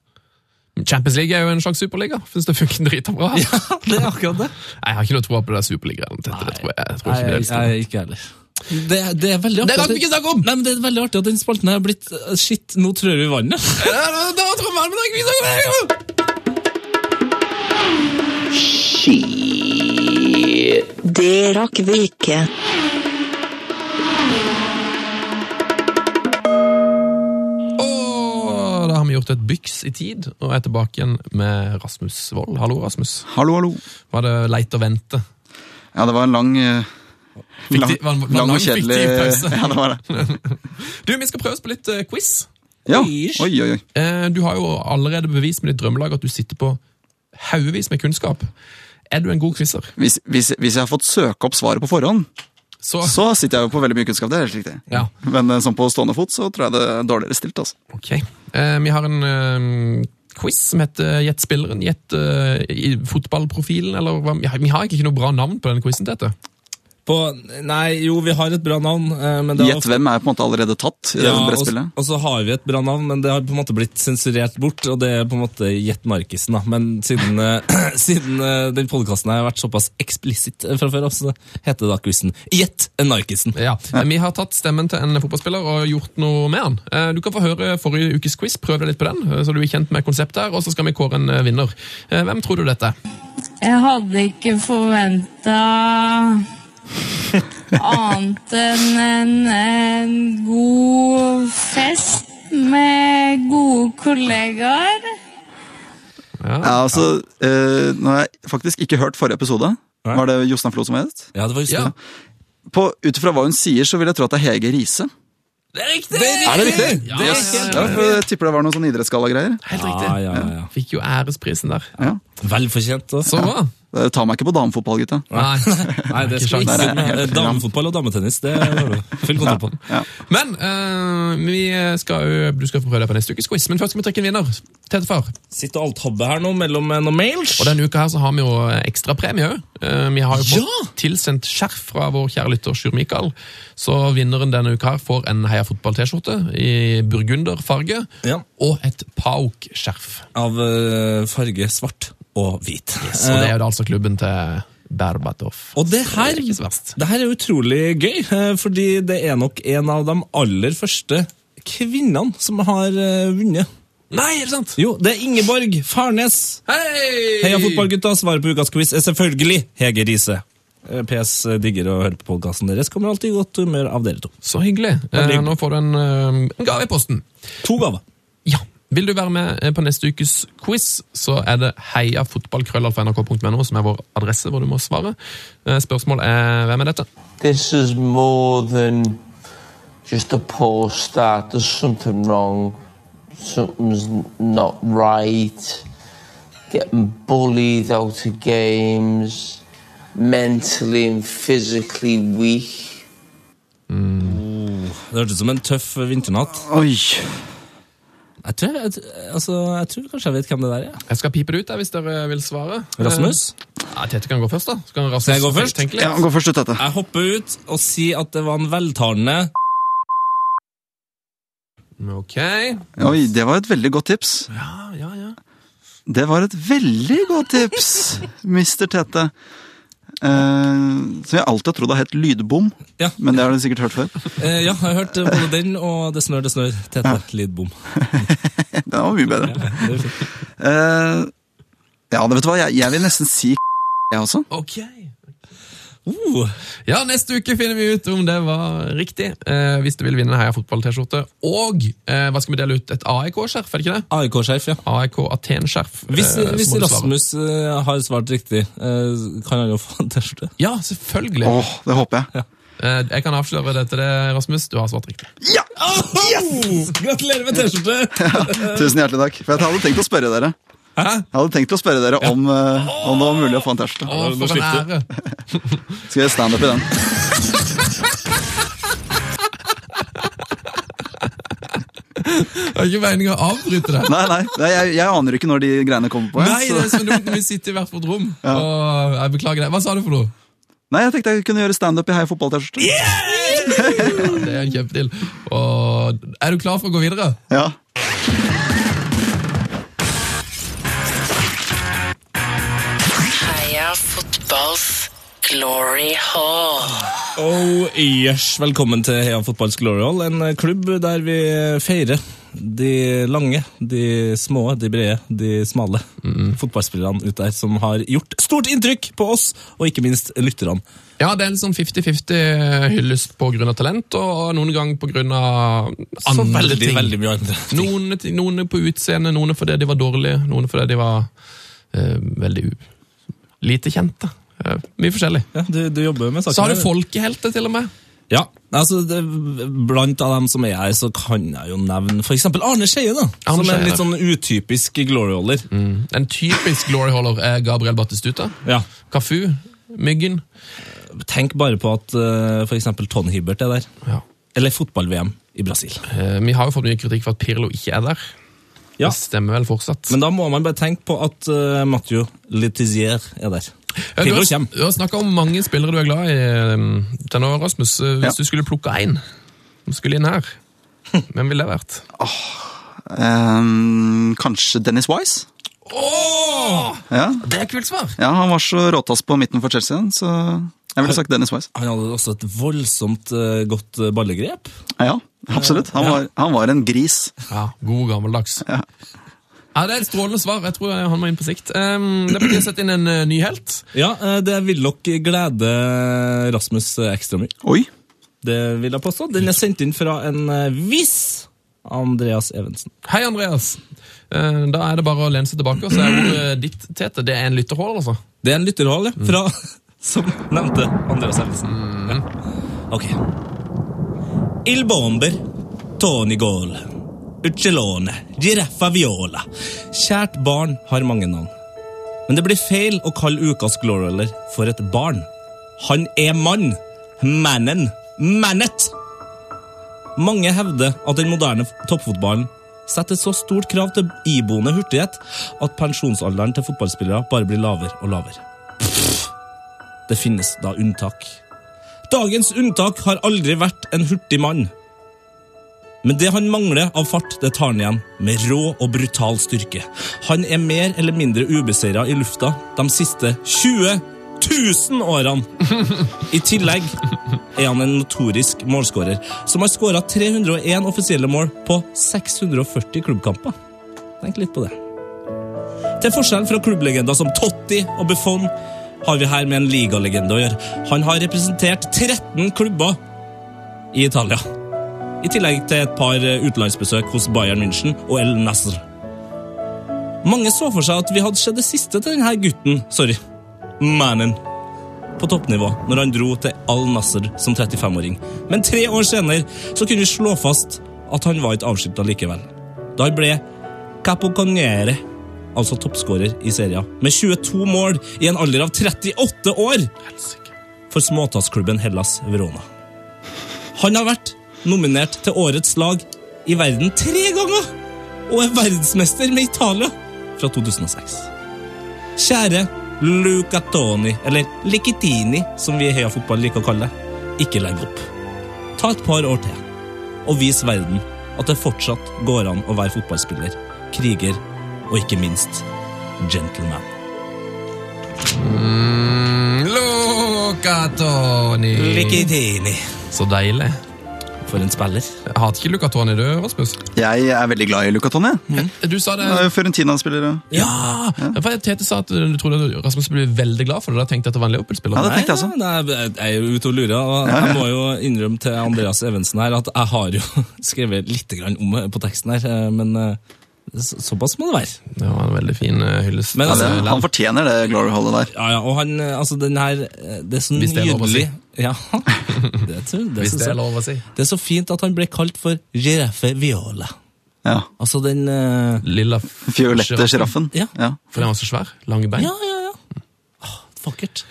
Champions League er jo en slags superliga. Syns det funker dritbra. Ja, det er akkurat det. Jeg har ikke noe tro på det der superligaen. Det, det tror jeg, jeg tror ikke det er jeg, jeg, ikke heller. Det, det er veldig artig Det rakk vi ikke snakke om! Nei, men det er veldig artig at den spalten her er blitt eh, Shit, nå trør vi vannet. Ja, da- tror jeg vannet, men vi snakker om det. Det rakk vi ikke. Et byks i tid, og er tilbake igjen med Rasmus Wold. Hallo, Rasmus. Hallo, hallo. Var det leit å vente? Ja, det var en lang eh, lang, Fiktiv- var var lang og kjedelig pause. Ja, det var det. Du, Vi skal prøve oss på litt uh, quiz. Ja. Oi, oi, oi. Eh, Du har jo allerede bevist med ditt drømmelag at du sitter på haugevis med kunnskap. Er du en god quizer? Hvis, hvis, hvis jeg har fått søke opp svaret på forhånd, Så, så sitter jeg jo på veldig mye kunnskap. det er helt riktig. Ja. Men eh, sånn på stående fot så tror jeg det er dårligere stilt. altså. ok. Eh, Vi har en eh, quiz som heter Gjett spilleren, gjett eh, fotballprofilen, eller hva? Vi har, egentlig ikke noe bra navn på den quizen, dette. På, nei, jo, vi har et bra navn. eh, det Gjett hvem er på en måte allerede tatt i Ja, og, brettspillet. og så har vi et bra navn, men det har på en måte blitt sensurert bort. Og det er på en måte Gjett Narkisen, da. Men siden, eh, siden eh, den podkasten har vært såpass eksplisitt fra før, så heter da quizen Gjett Narkisen. Ja, ja, Vi har tatt stemmen til en fotballspiller og gjort noe med han. Du kan få høre forrige ukes quiz, prøv deg litt på den, så du er kjent med konseptet her, og så skal vi kåre en vinner. Hvem tror du dette er? Jeg hadde ikke forventa annet enn en, en god fest med gode kollegaer. Ja, altså, eh, Nå har jeg faktisk ikke hørt forrige episode. Nei. Var det Jostein Flo som het? Ja, det var Jostein. Ja. Ut ifra hva hun sier, så vil jeg tro at det er Hege Riise. Det er riktig! Er det riktig? Ja, det er riktig. Ja, for jeg tipper det var noen sånn idrettsgalla-greier. Helt riktig. ja, ja, ja. Fikk jo æresprisen der. Ja. Velfortjent. da. Så bra. Det tar meg ikke på damefotball, gutta. Nei. Nei, det skal ikke. Eh, Damefotball og dametennis, det har du full kontroll på. Ja. Men uh, vi skal jo, du skal få prøve deg på neste ukes quiz, men først skal vi trekke en vinner. Tetefar. Sitter og hobbe her nå mellom eh, noen mails. Og denne uka her så har vi jo ekstrapremie òg. Vi har jo fått Ja! tilsendt skjerf fra vår kjære lytter Sjur Mikael. Så vinneren denne uka her får en Heia Fotball-T-skjorte i burgunderfarge Ja. og et Pauk-skjerf. Av uh, farge svart og hvit. Så det er jo altså klubben til Berbatov. Og det her, Det er her er utrolig gøy, eh, fordi det er nok en av de aller første kvinnene som har eh, vunnet. Nei, er det sant? Jo, det er Ingeborg Farnes. Hei! Heia fotballgutta, svaret på ukas quiz er selvfølgelig Hege Riise. Eh, PS digger å høre på podkasten deres. Kommer alltid i godt humør av dere to. Så hyggelig. Eh, nå får du en, eh, en gave i posten. To gaver. Ja. Vil du være med eh, på neste ukes quiz, så er det heiafotballkrøllalfa.nrk.no som er vår adresse hvor du må svare. Spørsmålet Spørsmål er hvem er dette? This is more than just a poor start. there's something wrong, something's not right, getting bullied out of games, mentally and physically weak. Det hørtes ut som en tøff vinternatt. Oi! Jeg tror, jeg, altså, jeg tror kanskje jeg vet hvem det der er. Jeg skal pipe det ut der, hvis dere vil svare. Rasmus? Eh, Ja, Tete kan gå først, da. Så kan Rasmus jeg gå først? Ja, han går først ut, Tete. Jeg hopper ut og sier at det var en veltalende Ok. Oi, det var et veldig godt tips. Ja, ja, ja. Det var et veldig godt tips, Mr. Tete. Eh, som jeg alltid har trodd har hett lydbom, Ja. men det har du sikkert hørt før. Eh, ja, jeg har hørt både den og Det snør, det snør. Tete Lydbom Den var mye bedre. Ja, det. Eh, ja, vet du hva, jeg, jeg vil nesten si jeg også. Ok. Uh, Ja, neste uke finner vi ut om det var riktig. Eh, hvis du vil vinne Heia fotball-T-skjorte. Og eh, hva skal vi dele ut? Et AIK-skjerf, er det ikke det? AIK-skjerf, ja. AIK Aten-skjerf. Hvis, eh, hvis. Rasmus eh, har svart riktig, eh, kan han jo få en T-skjorte. Ja, selvfølgelig. Åh, det håper jeg. Eh, jeg kan avsløre det til deg, Rasmus. Du har svart riktig. Ja! Gratulerer med T-skjorte! Tusen hjertelig takk. For jeg hadde tenkt å spørre dere. Hæ? Jeg hadde tenkt å spørre dere om, eh, om det var mulig å få en T-skjorte. Å, nå for en slipper ære. Skal jeg standup i den? Det er ikke meningen å avbryte det. Nei, nei, nei jeg, jeg aner ikke når de greiene kommer på. Nei, det er så. så dumt når vi sitter i hvert vårt rom. Og jeg beklager det. Hva sa du for noe? nei, jeg tenkte jeg kunne gjøre standup i Heia fotball-T-skjorte. Ja, det er en kjempedeal. Og er du klar for å gå videre? Ja. Glory Hall. Oh yes, Velkommen til Heia Fotballs Glory Hall, en klubb der vi feirer de lange, de små, de brede, de smale fotballspillerne ute der som har gjort stort inntrykk på oss, og ikke minst lytterne. Ja, det er en sånn 50-50 hyllest av talent, og noen ganger på grunn av Så andre veldig, ting. veldig mye andre ting. Noen, noen på utseende, noen fordi de var dårlige, noen fordi de var uh, veldig u lite kjente. Eh, mye forskjellig. Ja, du, du jobber med saker. Så har du folkehelter, til og med. Ja, altså det, Blant av dem som er her, så kan jeg jo nevne eksempel Arne Skeie. da, Arne Som er en litt sånn utypisk gloryholder. Mm. En typisk gloryholder er Gabriel Battistuta. Ja. Cafu. Myggen. Tenk bare på at uh, f.eks. Ton Hibbert er der. Ja. Eller fotball-VM i Brasil. Uh, vi har jo fått mye kritikk for at Pirlo ikke er der. Ja. Det stemmer vel fortsatt. Men da må man bare tenke på at uh, Mathieu Letizier er der. Ja, du har, du har snakka om mange spillere du er glad i um, til nå, Rasmus. Eh, Hvis Ja. du skulle plukke én som skulle inn her, hvem ville det vært? Ehm, kanskje Dennis Wise? Ja. Det er kult svar! ja, han var så råtass på midten for Chelsea, så jeg ville sagt Dennis Wise. Han hadde også et voldsomt eh, godt eh, ballegrep. Ja, absolutt. Han var, han var en gris. Ja, God gammeldags. Ja. Ja, Det er et strålende svar. Jeg tror han må inn på sikt. Um, det er på tide å sette inn en eh, ny helt. Ja, eh, det vil nok glede Rasmus ekstra mye. Oi! Det vil jeg påstå. Den er sendt inn fra en eh, viss Andreas Evensen. Hei, Andreas. Uh, Da er det bare å lene seg tilbake. og så er ordet ditt, Tete. Det er en lytterhål, altså. Det er en lytterhål, ja. Fra, som nevnte Andreas Evensen. Ja. Ok. Il bomber, Tony Gaul, Uccelone, Giraffa Viola. Kjært barn har mange navn. Men det blir feil å kalle ukas Glorioler for et barn. Han er mann. Mannen. Mannet. Mange hevder at den moderne toppfotballen setter så stort krav til iboende hurtighet at pensjonsalderen til fotballspillere bare blir lavere og lavere. Det finnes da unntak. Dagens unntak har aldri vært en hurtig mann. Men det han mangler av fart, det tar han igjen med rå og brutal styrke. Han er mer eller mindre ubeseira i lufta de siste 20 000 årene. I tillegg er han en notorisk målskårer, som har skåra 301 offisielle mål på 640 klubbkamper. Tenk litt på det. Til forskjell fra klubblegender som Totti og Buffon har vi her med en ligalegende å gjøre. Han har representert 13 klubber i Italia. I tillegg til et par eh, utenlandsbesøk hos Bayern München og El Nasr. Mange så for seg at vi hadde sett det siste til denne gutten, sorry, mannen, på toppnivå når han dro til Al Nasr som 35-åring. Men tre år senere så kunne vi slå fast at han var ikke avskilta likevel. Da han ble capoconiere, altså toppskårer i serien, med 22 mål i en alder av 38 år for småtassklubben Hellas Verona. Han har vært nominert til årets lag i verden tre ganger, og er verdensmester med Italia fra 2006. Kjære Luca Toni, eller Likitini, som vi i Heia Fotball liker å kalle det, ikke legg opp. Ta et par år til, og vis verden at det fortsatt går an å være fotballspiller, kriger og ikke minst gentleman. Mm, Luca Toni. Likitini. Så deilig. For en spiller. Hater ikke Luca Toni, du, Rasmus? Jeg er veldig glad i Luca Toni. Du sa det er Fiorentina-spiller. Ja! Ja! For Tete sa at du trodde Rasmus ble veldig glad for det. Da tenkte jeg at det var en Leopold-spiller. Ja, det tenkte jeg også. Nei, nei, jeg er jo ute og lurer, og jeg må jo innrømme til Andreas Evensen her at jeg har jo skrevet litt grann om på teksten her, eh, men eh, såpass må det være. Det var en veldig fin eh, hyllest. Men altså, det, han fortjener det glory holdet der. Ja, ja, og han, eh, altså den her, eh, det er så Hvis det er lov å si. Ja, det, tror, det, Hvis det er lov å si. det er så fint at han ble kalt for Giraffe Viola. Ja. Altså den uh, Lilla Fiolette sjiraffen. Ja. Ja. For den var så svær. Lange bein. Ja, ja, ja. Åh, vakkert.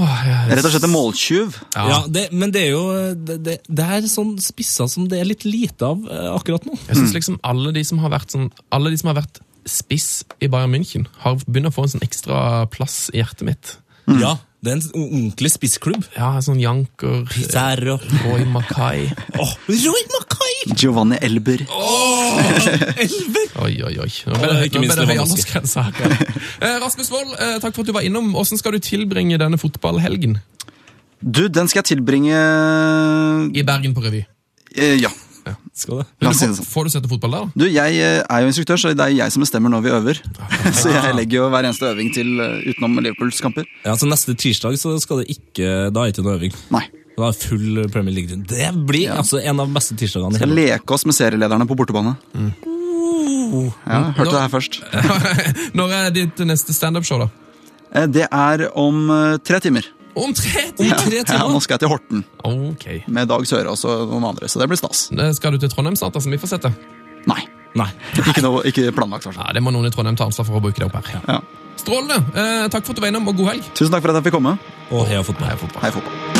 Åh, jeg- Rett og slett en måltyv. Ja. Ja, det, men det er jo det, det, det er sånn spisser som det er litt lite av eh, akkurat nå. Jeg synes liksom alle de som har vært sånn Alle de som har vært spiss i Bayern München, har begynt å få en sånn ekstra plass i hjertet mitt. Ja, det er en ordentlig spissklubb. Ja, sånn Janker, Pizarro. Roy Mackay Oh, Roy Mackay! Giovanni Elber. Oi, oi, oi. Nå ble det, ikke minst her. Eh, Rasmus Wold, eh, takk for at du var innom. Hvordan skal du tilbringe denne fotballhelgen? Du, den skal jeg tilbringe I Bergen på revy. eh, Ja. Skal det? Men får, sånn. får du sette fotball der, da? Du, jeg er jo instruktør, så det er jeg som bestemmer når vi øver. Så jeg legger jo hver eneste øving til utenom Liverpools kamper. Ja, så Neste tirsdag så skal det ikke Da er det ikke noe øving. Nei. Da var full Premier League. Det blir altså en av de beste tirsdagene. Skal leke oss med serielederne på bortebane. Ja, hørte det her først. Når er ditt neste standup-show, da? Eh, Det er om eh, tre timer. Om tre Om tre timer! Ja, nå skal jeg til Horten Ok. med Dag Sørås og noen andre, så det blir stas. Eh, Skal du til Trondheim snart, da, som vi får sette? Nei, Nei. ikke, noe, ikke planlagt. i hvert. Ja, Det må noen i Trondheim ta ansvar for å bruke det opp her. Ja. Strålende. Eh, takk for at du var innom, og god helg. Tusen takk for at jeg fikk komme. Og heia fotball. Heia fotball. Hei, fotball.